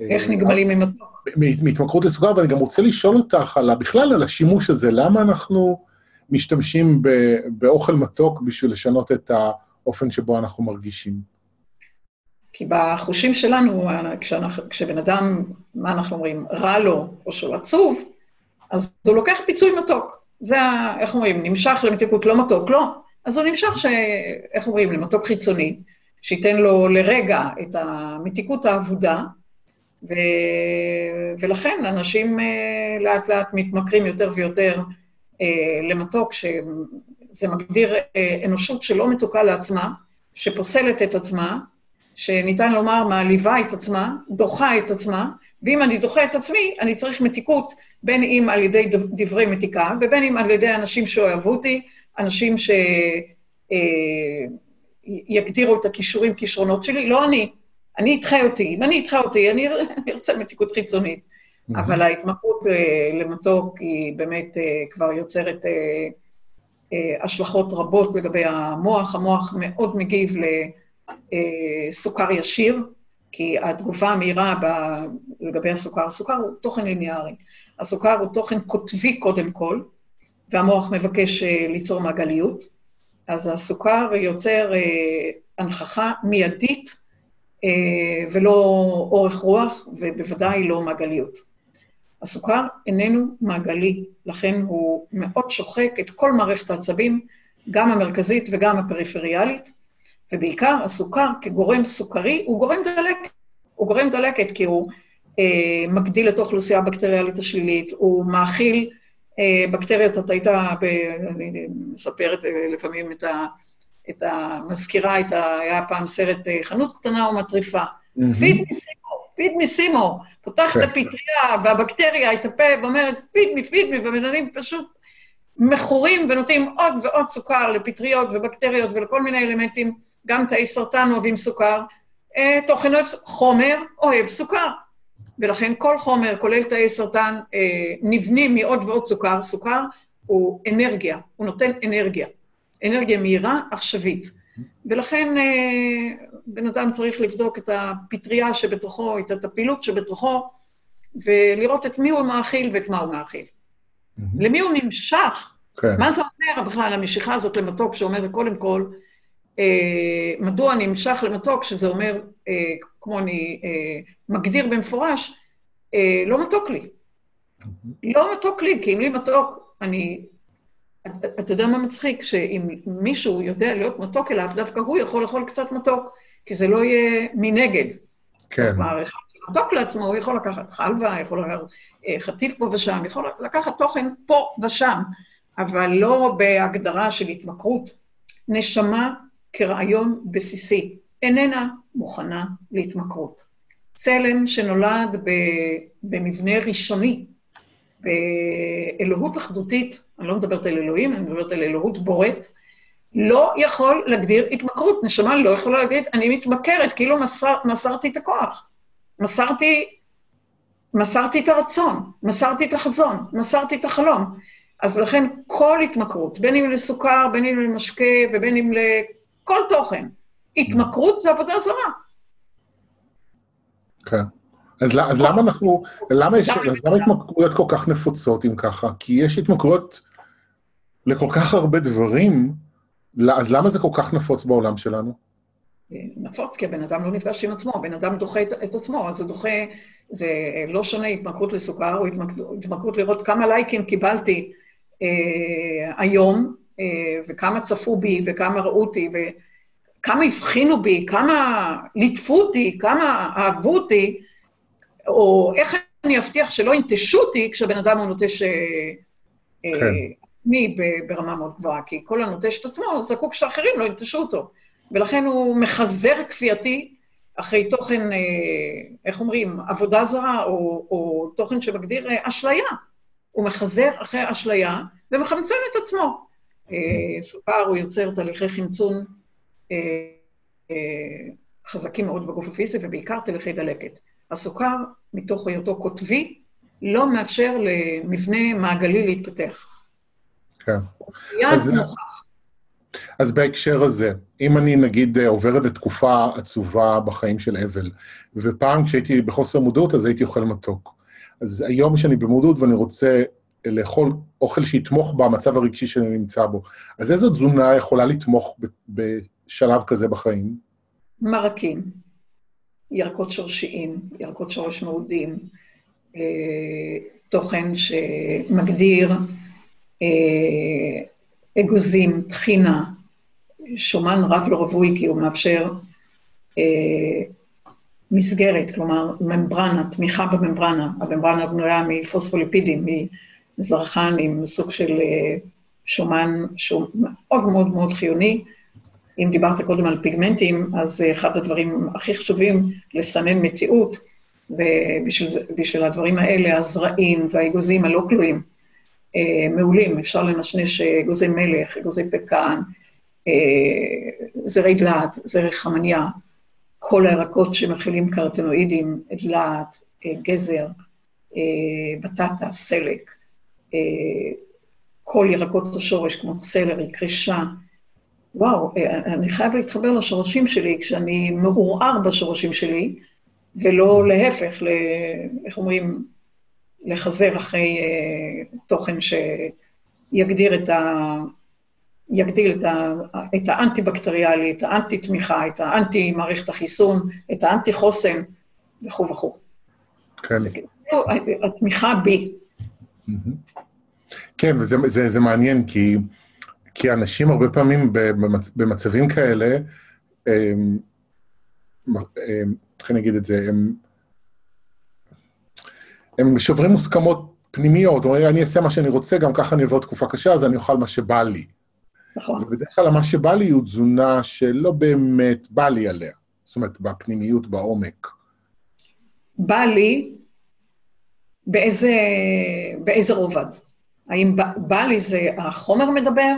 איך נגמלים ממתוק? מהתמכרות לסוכר, ואני גם רוצה לשאול אותך על, בכלל על השימוש הזה, למה אנחנו משתמשים באוכל מתוק בשביל לשנות את האופן שבו אנחנו מרגישים? כי בחושים שלנו, כשאנחנו, כשבן אדם, מה אנחנו אומרים, רע לו, או שהוא עצוב, אז הוא לוקח פיצוי מתוק. זה, ה, איך אומרים, נמשך למתיקות לא מתוק, לא. אז הוא נמשך, ש, איך אומרים, למתוק חיצוני, שייתן לו לרגע את המתיקות האבודה, ו... ולכן אנשים אה, לאט לאט מתמכרים יותר ויותר אה, למתוק, שזה מגדיר אה, אנושות שלא מתוקה לעצמה, שפוסלת את עצמה, שניתן לומר מעליבה את עצמה, דוחה את עצמה, ואם אני דוחה את עצמי, אני צריך מתיקות, בין אם על ידי דברי מתיקה, ובין אם על ידי אנשים שאוהבו אותי, אנשים שיגדירו את הכישורים, כישרונות שלי, לא אני, אני אדחה אותי, אם אני אדחה אותי, אני ארצה מתיקות חיצונית. אבל ההתמכרות אה, למתוק היא באמת אה, כבר יוצרת אה, השלכות רבות לגבי המוח. המוח מאוד מגיב לסוכר ישיר, כי התגובה המהירה לגבי הסוכר, הסוכר הוא תוכן ליניארי. הסוכר הוא תוכן קוטבי קודם כל, והמוח מבקש ליצור מעגליות. אז הסוכר יוצר הנכחה מיידית אה, ולא אורך רוח, ובוודאי לא מעגליות. הסוכר איננו מעגלי, לכן הוא מאוד שוחק את כל מערכת העצבים, גם המרכזית וגם הפריפריאלית, ובעיקר הסוכר כגורם סוכרי הוא גורם דלקת. הוא גורם דלקת כי הוא אה, מגדיל את האוכלוסייה הבקטריאלית השלילית, הוא מאכיל אה, בקטריות, אתה היית, ב, אני מספרת אה, לפעמים את ה... את המזכירה, את ה... היה פעם סרט אה, חנות קטנה ומטריפה. פיד מסימו, פיד מסימו. פותחת את כן. הפטריה והבקטריה, את הפה, ואומרת, פיד מי, פיד מי, ומנהלים פשוט מכורים ונותנים עוד ועוד סוכר לפטריות ובקטריות ולכל מיני אלמנטים, גם תאי סרטן אוהבים סוכר. אה, תוכן אוהב, חומר אוהב סוכר. ולכן כל חומר, כולל תאי סרטן, אה, נבנים מעוד ועוד סוכר. סוכר הוא אנרגיה, הוא נותן אנרגיה. אנרגיה מהירה, עכשווית. ולכן אה, בן אדם צריך לבדוק את הפטריה שבתוכו, את הפעילות שבתוכו, ולראות את מי הוא מאכיל ואת מה הוא מאכיל. למי הוא נמשך, כן. מה זה אומר בכלל, המשיכה הזאת למתוק, שאומר קודם כל, מדוע אני נמשך למתוק, שזה אומר, אה, כמו אני אה, מגדיר במפורש, אה, לא מתוק לי. לא מתוק לי, כי אם לי מתוק, אני... אתה יודע מה מצחיק? שאם מישהו יודע להיות מתוק אליו, דווקא הוא יכול לאכול קצת מתוק, כי זה לא יהיה מנגד. כן. כלומר, אחד מתוק לעצמו, הוא יכול לקחת חלבה, יכול לקחת אה, חטיף פה ושם, יכול לקחת תוכן פה ושם, אבל לא בהגדרה של התמכרות. נשמה כרעיון בסיסי איננה מוכנה להתמכרות. צלם שנולד במבנה ראשוני, באלוהות אחדותית, אני לא מדברת על אלוהים, אני מדברת על אלוהות בורט, לא יכול להגדיר התמכרות. נשמה לא יכולה להגיד, אני מתמכרת, כאילו מסר, מסרתי את הכוח. מסרתי, מסרתי את הרצון, מסרתי את החזון, מסרתי את החלום. אז לכן כל התמכרות, בין אם לסוכר, בין אם למשקה ובין אם לכל תוכן, התמכרות זה עבודה זרה. כן. אז, אז למה אנחנו, למה יש, אז למה התמכרויות כל כך נפוצות אם ככה? כי יש התמכרויות לכל כך הרבה דברים, אז למה זה כל כך נפוץ בעולם שלנו? נפוץ, כי הבן אדם לא נפגש עם עצמו, הבן אדם דוחה את, את עצמו, אז הוא דוחה, זה לא שונה התמכרות לסוכר, או התמכרות לראות כמה לייקים קיבלתי אה, היום, אה, וכמה צפו בי, וכמה ראו אותי, וכמה הבחינו בי, כמה ליטפו אותי, כמה אהבו אותי, או איך אני אבטיח שלא ינטשו אותי כשבן אדם הוא נוטש אה, אה, כן. עצמי ברמה מאוד גבוהה, כי כל הנוטש את עצמו זקוק שאחרים לא ינטשו אותו. ולכן הוא מחזר כפייתי אחרי תוכן, אה, איך אומרים, עבודה זרה, או, או תוכן שמגדיר אשליה. הוא מחזר אחרי אשליה ומחמצן את עצמו. סוכר, הוא יוצר תהליכי חמצון חזקים מאוד בגוף הפיזי, ובעיקר תהליכי דלקת. הסוכר, מתוך היותו קוטבי, לא מאפשר למבנה מעגלי להתפתח. כן. אז, אז בהקשר הזה, אם אני נגיד עוברת את תקופה עצובה בחיים של אבל, ופעם כשהייתי בחוסר מודעות אז הייתי אוכל מתוק. אז היום שאני במודעות ואני רוצה לאכול אוכל שיתמוך במצב הרגשי שאני נמצא בו, אז איזו תזונה יכולה לתמוך בשלב כזה בחיים? מרקים. ירקות שורשיים, ירקות שורש מעודים, אה, תוכן שמגדיר אה, אגוזים, טחינה, שומן רב לא רווי, כי הוא מאפשר אה, מסגרת, כלומר ממברנה, תמיכה בממברנה. הממברנה בנויה מפוספוליפידים, מזרחן עם סוג של שומן שהוא מאוד מאוד מאוד חיוני, אם דיברת קודם על פיגמנטים, אז אחד הדברים הכי חשובים לסמן מציאות, ובשביל הדברים האלה, הזרעים והאגוזים הלא כלואים אה, מעולים, אפשר לנשנש אגוזי מלך, אגוזי פקן, אה, זרי דלעת, זרי חמניה, כל הירקות שמכילים קרטנואידים, דלעת, אה, גזר, בטטה, סלק, כל ירקות השורש כמו סלרי, קרישה, וואו, אה, אני חייב להתחבר לשורשים שלי כשאני מעורער בשורשים שלי, ולא להפך, ל, איך אומרים, לחזר אחרי uh, תוכן שיגדיר את ה... יגדיל את, ה, את האנטי-בקטריאלי, את האנטי-תמיכה, את האנטי-מערכת החיסון, את האנטי-חוסן וכו' וכו'. כן. זה כאילו התמיכה בי. כן, וזה זה, זה מעניין, כי כי אנשים הרבה פעמים במצ... במצבים כאלה, הם, הם, איך אני אגיד את זה, הם, הם שוברים מוסכמות פנימיות, אומרים, אני אעשה מה שאני רוצה, גם ככה אני אעבור תקופה קשה, אז אני אוכל מה שבא לי. נכון. ובדרך כלל מה שבא לי הוא תזונה שלא באמת בא לי עליה, זאת אומרת, בפנימיות, בעומק. בא לי באיזה, באיזה רובד? האם בא, לי זה החומר מדבר,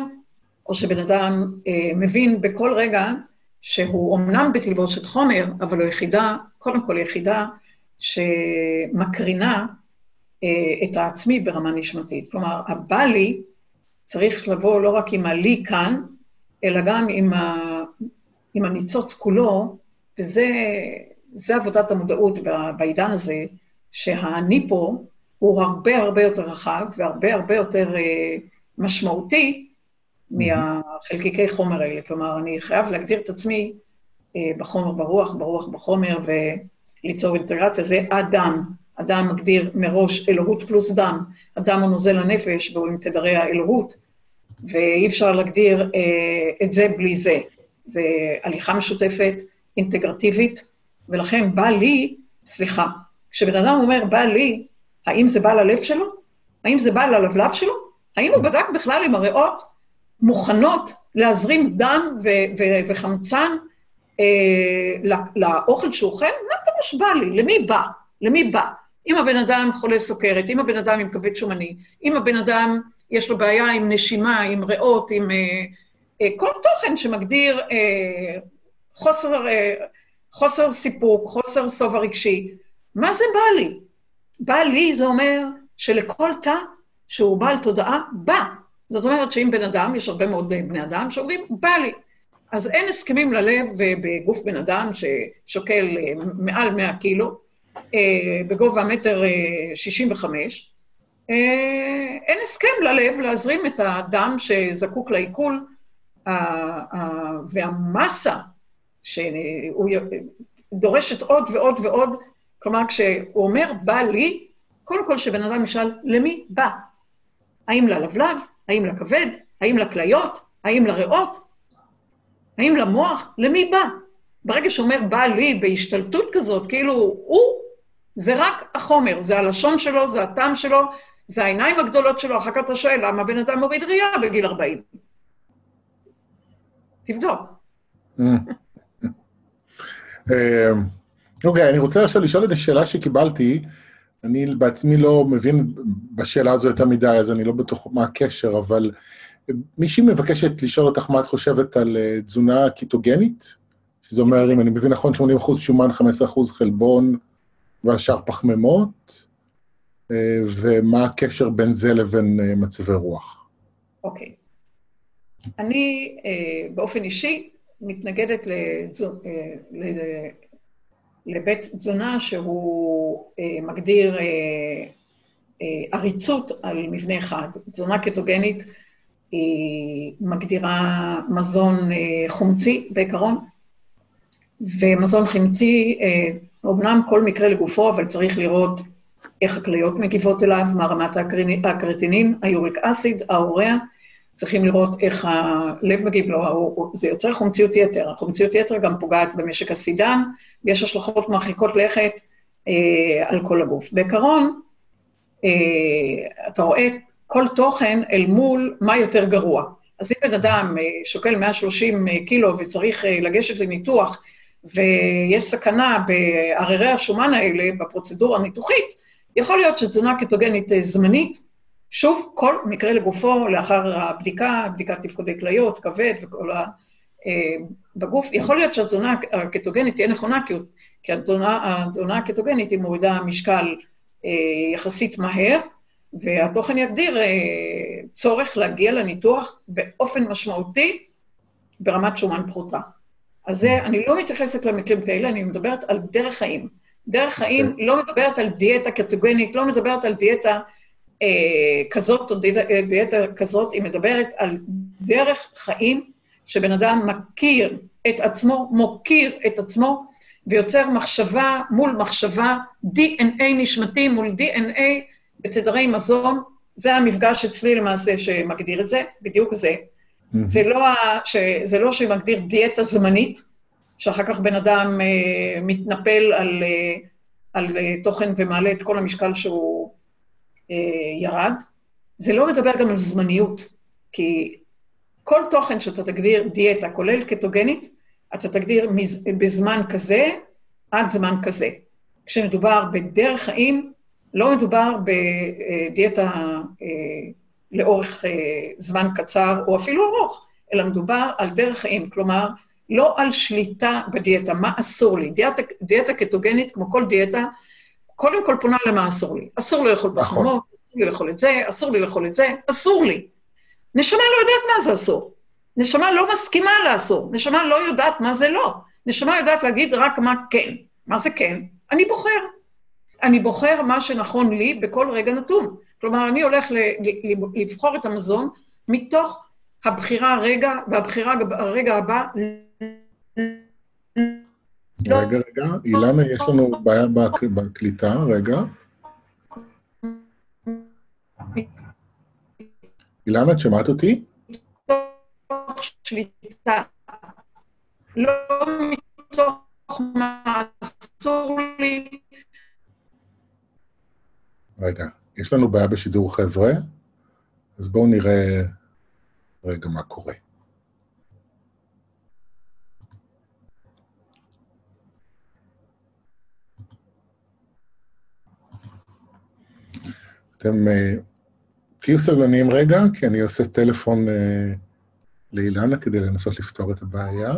או שבן אדם אה, מבין בכל רגע שהוא אומנם בתלבושת חומר, אבל הוא יחידה, קודם כל יחידה שמקרינה אה, את העצמי ברמה נשמתית. כלומר, הבא לי צריך לבוא לא רק עם הלי כאן, אלא גם עם, ה, עם הניצוץ כולו, וזה עבודת המודעות בעידן הזה, שהאני פה הוא הרבה הרבה יותר רחב והרבה הרבה יותר אה, משמעותי מהחלקיקי חומר האלה. כלומר, אני חייב להגדיר את עצמי אה, בחומר, ברוח, ברוח, בחומר, וליצור אינטגרציה. זה אדם. אדם מגדיר מראש אלוהות פלוס דם. אדם הוא נוזל הנפש והוא עם תדרי האלוהות, ואי אפשר להגדיר אה, את זה בלי זה. זה הליכה משותפת, אינטגרטיבית, ולכן בא לי, סליחה, כשבן אדם אומר בא לי, האם זה בא ללב שלו? האם זה בא ללבלב שלו? האם הוא בדק בכלל אם הריאות מוכנות להזרים דם ו- ו- וחמצן אה, לאוכל שהוא אוכל? מה פירוש בא לי? למי בא? למי בא? אם הבן אדם חולה סוכרת, אם הבן אדם עם כבד שומני, אם הבן אדם יש לו בעיה עם נשימה, עם ריאות, עם אה, אה, כל תוכן שמגדיר אה, חוסר, אה, חוסר סיפוק, חוסר שובע רגשי, מה זה בא לי? בא לי זה אומר שלכל תא שהוא בעל תודעה, בא. זאת אומרת שאם בן אדם, יש הרבה מאוד בני אדם שאומרים, בא לי. אז אין הסכמים ללב בגוף בן אדם ששוקל אה, מעל 100 קילו, אה, בגובה מטר 65, אה, אין הסכם ללב להזרים את הדם שזקוק לעיכול, והמסה שהוא דורשת עוד ועוד ועוד, כלומר, כשהוא אומר, בא לי, קודם כל שבן אדם ישאל, למי בא? האם ללבלב? האם לכבד? האם לכליות? האם לריאות? האם למוח? למי בא? ברגע שאומר בא לי בהשתלטות כזאת, כאילו הוא, זה רק החומר, זה הלשון שלו, זה הטעם שלו, זה העיניים הגדולות שלו, אחר כך אתה שואל, למה בן אדם מוריד ראייה בגיל 40? תבדוק. אה, אוקיי, אני רוצה עכשיו לשאול את השאלה שקיבלתי. אני בעצמי לא מבין בשאלה הזו יותר מדי, אז אני לא בטוח מה הקשר, אבל מישהי מבקשת לשאול אותך מה את חושבת על אה, תזונה קיטוגנית, שזה אומר, אם אני מבין נכון, 80% שומן, 15% חלבון והשאר פחמימות, אה, ומה הקשר בין זה לבין אה, מצבי רוח. אוקיי. אני באופן אישי מתנגדת לבית תזונה שהוא מגדיר עריצות על מבנה אחד. תזונה קטוגנית היא מגדירה מזון אה, חומצי בעיקרון, ומזון חומצי, אומנם אה, כל מקרה לגופו, אבל צריך לראות איך הכליות מגיבות אליו, מה רמת הקרטינין, היוריק אסיד, האוריה, צריכים לראות איך הלב מגיב לו, זה יוצר חומציות יתר. החומציות יתר גם פוגעת במשק הסידן, ויש השלכות מרחיקות לכת אה, על כל הגוף. בעיקרון, אה, אתה רואה כל תוכן אל מול מה יותר גרוע. אז אם בן אדם אה, שוקל 130 אה, קילו וצריך אה, לגשת לניתוח, ויש סכנה בהררי השומן האלה, בפרוצדורה הניתוחית, יכול להיות שתזונה קטוגנית זמנית, שוב, כל מקרה לגופו, לאחר הבדיקה, בדיקת תפקודי כליות, כבד וכל ה... בגוף, יכול להיות שהתזונה הקטוגנית תהיה נכונה, כי התזונה, התזונה הקטוגנית היא מורידה משקל יחסית מהר, והתוכן יגדיר אה, צורך להגיע לניתוח באופן משמעותי ברמת שומן פחותה. אז זה, אני לא מתייחסת למקרים כאלה, אני מדברת על דרך חיים. דרך חיים okay. כן. לא מדברת על דיאטה קטגונית, לא מדברת על דיאטה אה, כזאת או אה, דיאטה כזאת, היא מדברת על דרך חיים שבן אדם מכיר את עצמו, מוקיר את עצמו, ויוצר מחשבה מול מחשבה, DNA נשמתי מול DNA בתדרי מזון, זה המפגש אצלי למעשה שמגדיר את זה, בדיוק זה. Mm-hmm. זה, לא ש... זה לא שמגדיר דיאטה זמנית, שאחר כך בן אדם אה, מתנפל על, אה, על אה, תוכן ומעלה את כל המשקל שהוא אה, ירד. זה לא מדבר גם על זמניות, כי כל תוכן שאתה תגדיר דיאטה, כולל קטוגנית, אתה תגדיר מז... בזמן כזה עד זמן כזה. כשמדובר בדרך חיים, לא מדובר בדיאטה אה, לאורך אה, זמן קצר או אפילו ארוך, אלא מדובר על דרך חיים, כלומר, לא על שליטה בדיאטה, מה אסור לי. דיאטה, דיאטה קטוגנית, כמו כל דיאטה, קודם כל פונה למה אסור לי. אסור לי לאכול נכון. פחמות, אסור לי לאכול את זה, אסור לי לאכול את זה, אסור לי. נשמה לא יודעת מה זה אסור. נשמה לא מסכימה לאסור. נשמה לא יודעת מה זה לא. נשמה יודעת להגיד רק מה כן. מה זה כן? אני בוחר. אני בוחר מה שנכון לי בכל רגע נתון. כלומר, אני הולך לבחור את המזון מתוך הבחירה הרגע, והבחירה הרגע הבא... לא... רגע, רגע, אילנה, יש לנו בעיה בקליטה, רגע. אילנה, את שומעת אותי? שליטה. לא מתוך מה אסור לי. רגע, יש לנו בעיה בשידור חבר'ה, אז בואו נראה רגע מה קורה. אתם uh, תהיו סבלניים רגע, כי אני עושה טלפון uh, לאילנה כדי לנסות לפתור את הבעיה.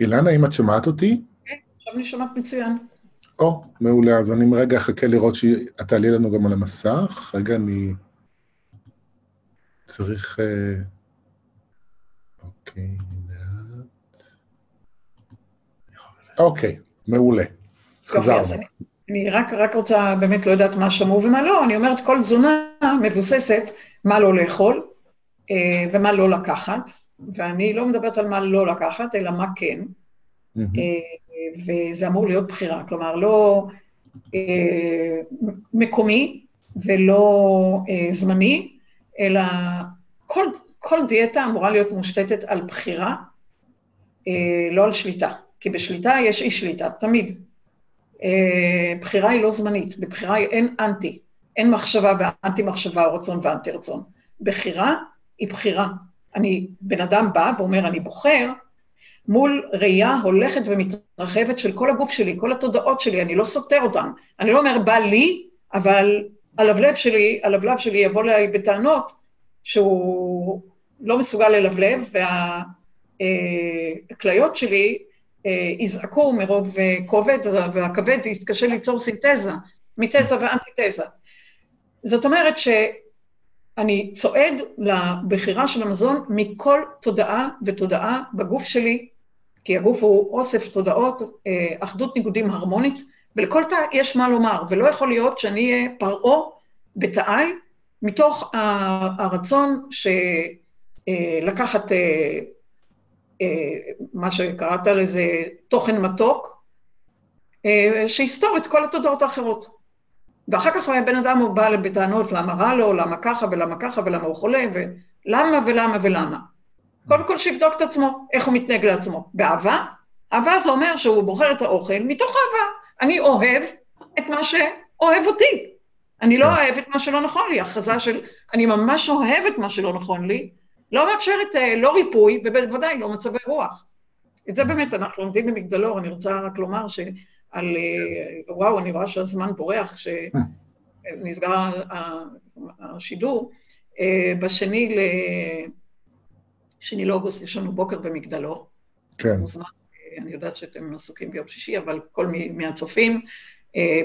אילנה, אם את שומעת אותי? כן, עכשיו אני שומעת מצוין. או, מעולה. אז אני רגע אחכה לראות שאת תעלי לנו גם על המסך. רגע, אני צריך... אה, אוקיי, אוקיי, מעולה. חזרנו. אני, רק, רק רוצה, באמת לא יודעת מה שמעו ומה לא, אני אומרת, כל תזונה מבוססת מה לא לאכול אה, ומה לא לקחת. ואני לא מדברת על מה לא לקחת, אלא מה כן, mm-hmm. וזה אמור להיות בחירה, כלומר, לא אה, מקומי ולא אה, זמני, אלא כל, כל דיאטה אמורה להיות מושתתת על בחירה, לא על שליטה, כי בשליטה יש אי שליטה, תמיד. בחירה היא לא זמנית, בבחירה אין אנטי, אין מחשבה ואנטי מחשבה או רצון ואנטי רצון. בחירה היא בחירה, אני, בן אדם בא ואומר, אני בוחר, מול ראייה הולכת ומתרחבת של כל הגוף שלי, כל התודעות שלי, אני לא סותר אותן. אני לא אומר, בא לי, אבל הלבלב שלי, הלבלב שלי יבוא אליי בטענות שהוא לא מסוגל ללבלב, והכליות שלי אה, יזעקו מרוב אה, כובד, והכבד יתקשה ליצור סינתזה, מתזה ואנטיתזה. זאת אומרת ש... אני צועד לבחירה של המזון מכל תודעה ותודעה בגוף שלי, כי הגוף הוא אוסף תודעות, אה, אחדות ניגודים הרמונית, ולכל תא יש מה לומר, ולא יכול להיות שאני אהיה פרעה בתאי, מתוך הרצון שלקחת אה, אה, מה שקראת לזה תוכן מתוק, שיסתור את כל התודעות האחרות. ואחר כך בן אדם הוא בא בטענות למה רע לו, למה ככה ולמה ככה ולמה הוא חולה, ולמה ולמה ולמה. קודם כל שיבדוק את עצמו, איך הוא מתנהג לעצמו. באהבה? אהבה זה אומר שהוא בוחר את האוכל מתוך אהבה. אני אוהב את מה שאוהב אותי. אני לא כן. אוהב את מה שלא נכון לי. הכרזה של אני ממש אוהב את מה שלא נכון לי, לא מאפשרת אה, לא ריפוי, ובוודאי לא מצבי רוח. את זה באמת אנחנו לומדים במגדלור, אני רוצה רק לומר שעל... אה, וואו, אני רואה שהזמן בורח, כשנסגר השידור. אה, בשני ל... שני לאוגוסט יש לנו בוקר במגדלור. כן. מוזמן, אני יודעת שאתם עסוקים ביום שישי, אבל כל מי מהצופים,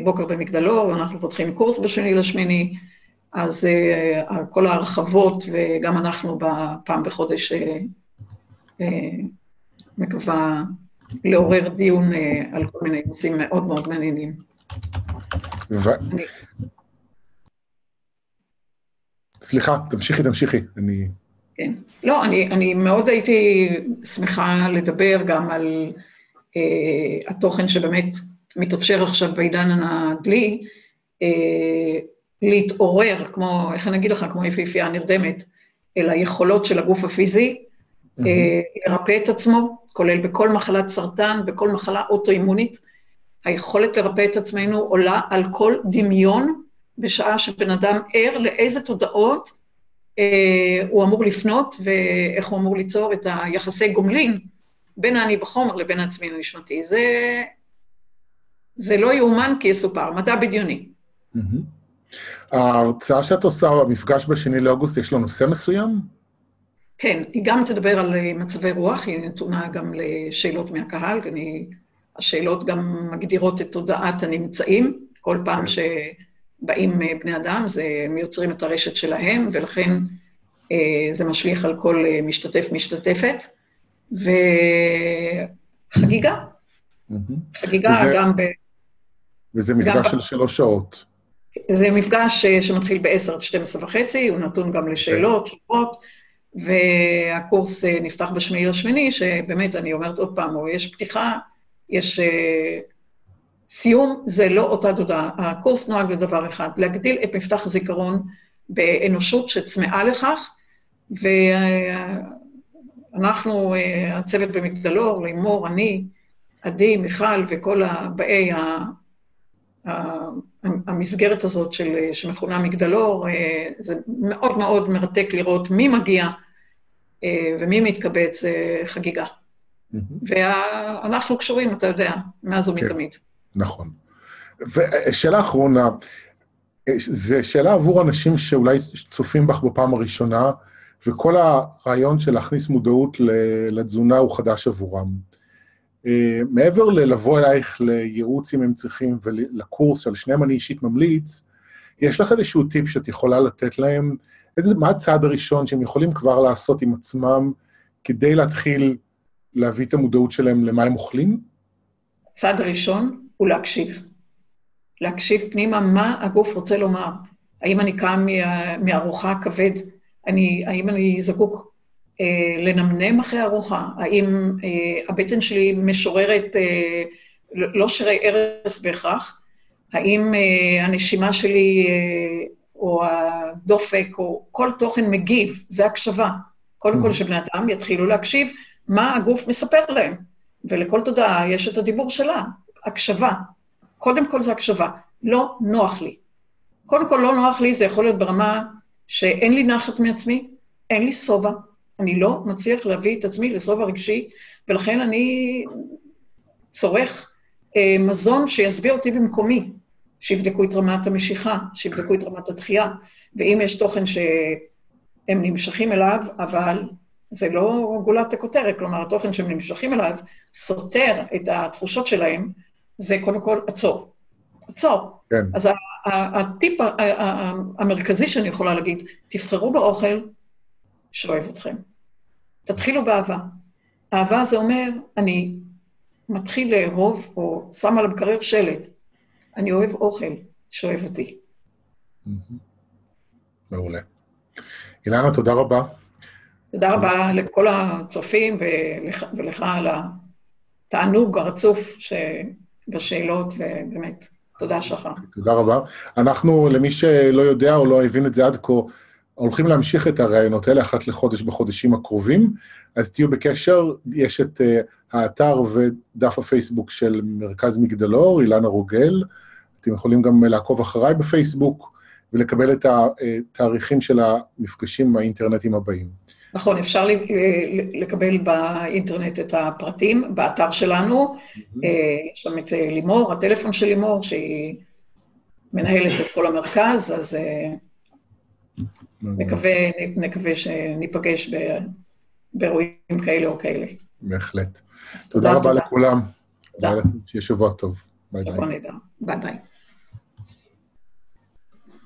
בוקר במגדלור, אנחנו פותחים קורס בשני לשמיני, אז כל ההרחבות, וגם אנחנו בפעם בחודש מקווה לעורר דיון uh, על כל מיני נושאים מאוד מאוד מעניינים. ו... אני... סליחה, תמשיכי, תמשיכי. אני... כן. לא, אני, אני מאוד הייתי שמחה לדבר גם על uh, התוכן שבאמת מתאפשר עכשיו בעידן הדלי, uh, להתעורר, כמו, איך אני אגיד לך, כמו יפיפייה נרדמת, אל היכולות של הגוף הפיזי. לרפא את עצמו, כולל בכל מחלת סרטן, בכל מחלה אוטואימונית. היכולת לרפא את עצמנו עולה על כל דמיון, בשעה שבן אדם ער לאיזה תודעות אה, הוא אמור לפנות ואיך הוא אמור ליצור את היחסי גומלין בין האני בחומר לבין העצמי הנשמתי. זה, זה לא יאומן כי יסופר, מדע בדיוני. Mm-hmm. ההרצאה שאת עושה, המפגש בשני לאוגוסט, יש לו נושא מסוים? כן, היא גם תדבר על אה, מצבי רוח, היא נתונה גם לשאלות מהקהל, אני, השאלות גם מגדירות את תודעת הנמצאים, כל פעם כן. שבאים אה, בני אדם, זה, הם יוצרים את הרשת שלהם, ולכן אה, זה משליך על כל משתתף-משתתפת, וחגיגה. חגיגה וזה, גם ב... וזה מפגש של שלוש שעות. זה מפגש שמתחיל ב-10 עד 12 וחצי, הוא נתון גם לשאלות, כן. תשובות, והקורס אה, נפתח בשמיעי לשמיני, שבאמת, אני אומרת עוד פעם, יש פתיחה, יש uh, סיום, זה לא אותה תודה. הקורס נוהג לדבר אחד, להגדיל את מפתח הזיכרון באנושות שצמאה לכך, ואנחנו, uh, הצוות במגדלור, לימור, אני, עדי, מיכל וכל הבאי המסגרת הזאת של, שמכונה מגדלור, אה, זה מאוד מאוד מרתק לראות מי מגיע אה, ומי מתקבץ, זה חגיגה. ואנחנו קשורים, אתה יודע, מאז ומתמיד. כן, נכון. ושאלה אחרונה, אה, זו שאלה עבור אנשים שאולי צופים בך בפעם הראשונה, וכל הרעיון של להכניס מודעות לתזונה הוא חדש עבורם. אה, מעבר ללבוא אלייך לייעוץ אם הם צריכים ולקורס שעל שניהם אני אישית ממליץ, יש לך איזשהו טיפ שאת יכולה לתת להם? איזה, מה הצעד הראשון שהם יכולים כבר לעשות עם עצמם כדי להתחיל להביא את המודעות שלהם למה הם אוכלים? הצעד הראשון הוא להקשיב. להקשיב פנימה מה הגוף רוצה לומר. האם אני קם מארוחה כבד? אני, האם אני זקוק לנמנם אחרי ארוחה? האם אה, הבטן שלי משוררת אה, לא שירי ארס בהכרח? האם הנשימה שלי או הדופק או כל תוכן מגיב? זה הקשבה. קודם כל, mm. שבני אדם יתחילו להקשיב מה הגוף מספר להם. ולכל תודעה יש את הדיבור שלה, הקשבה. קודם כל זה הקשבה. לא נוח לי. קודם כל, לא נוח לי, זה יכול להיות ברמה שאין לי נחת מעצמי, אין לי שובע, אני לא מצליח להביא את עצמי לסוף הרגשי, ולכן אני צורך אה, מזון שישביע אותי במקומי, שיבדקו את רמת המשיכה, שיבדקו את רמת הדחייה, ואם יש תוכן שהם נמשכים אליו, אבל זה לא גולת הכותרת, כלומר, התוכן שהם נמשכים אליו סותר את התחושות שלהם, זה קודם כל עצור. עצור. כן. אז הטיפ המרכזי שאני יכולה להגיד, תבחרו באוכל שאוהב אתכם. תתחילו באהבה. אהבה זה אומר, אני מתחיל לאהוב, או שם על המקרר שלט, אני אוהב אוכל שאוהב אותי. מעולה. אילנה, תודה רבה. תודה רבה לכל הצופים ולך, על התענוג הרצוף בשאלות, ובאמת, תודה שלך. תודה רבה. אנחנו, למי שלא יודע או לא הבין את זה עד כה, הולכים להמשיך את הראיונות האלה אחת לחודש בחודשים הקרובים, אז תהיו בקשר, יש את uh, האתר ודף הפייסבוק של מרכז מגדלור, אילנה רוגל, אתם יכולים גם לעקוב אחריי בפייסבוק ולקבל את התאריכים של המפגשים האינטרנטיים הבאים. נכון, אפשר לקבל באינטרנט את הפרטים, באתר שלנו. יש שם את לימור, הטלפון של לימור, שהיא מנהלת את כל המרכז, אז נקווה, נקווה שניפגש באירועים כאלה או כאלה. בהחלט. תודה רבה לכולם. תודה. שיהיה שבוע טוב. ביי ביי. ביי ביי.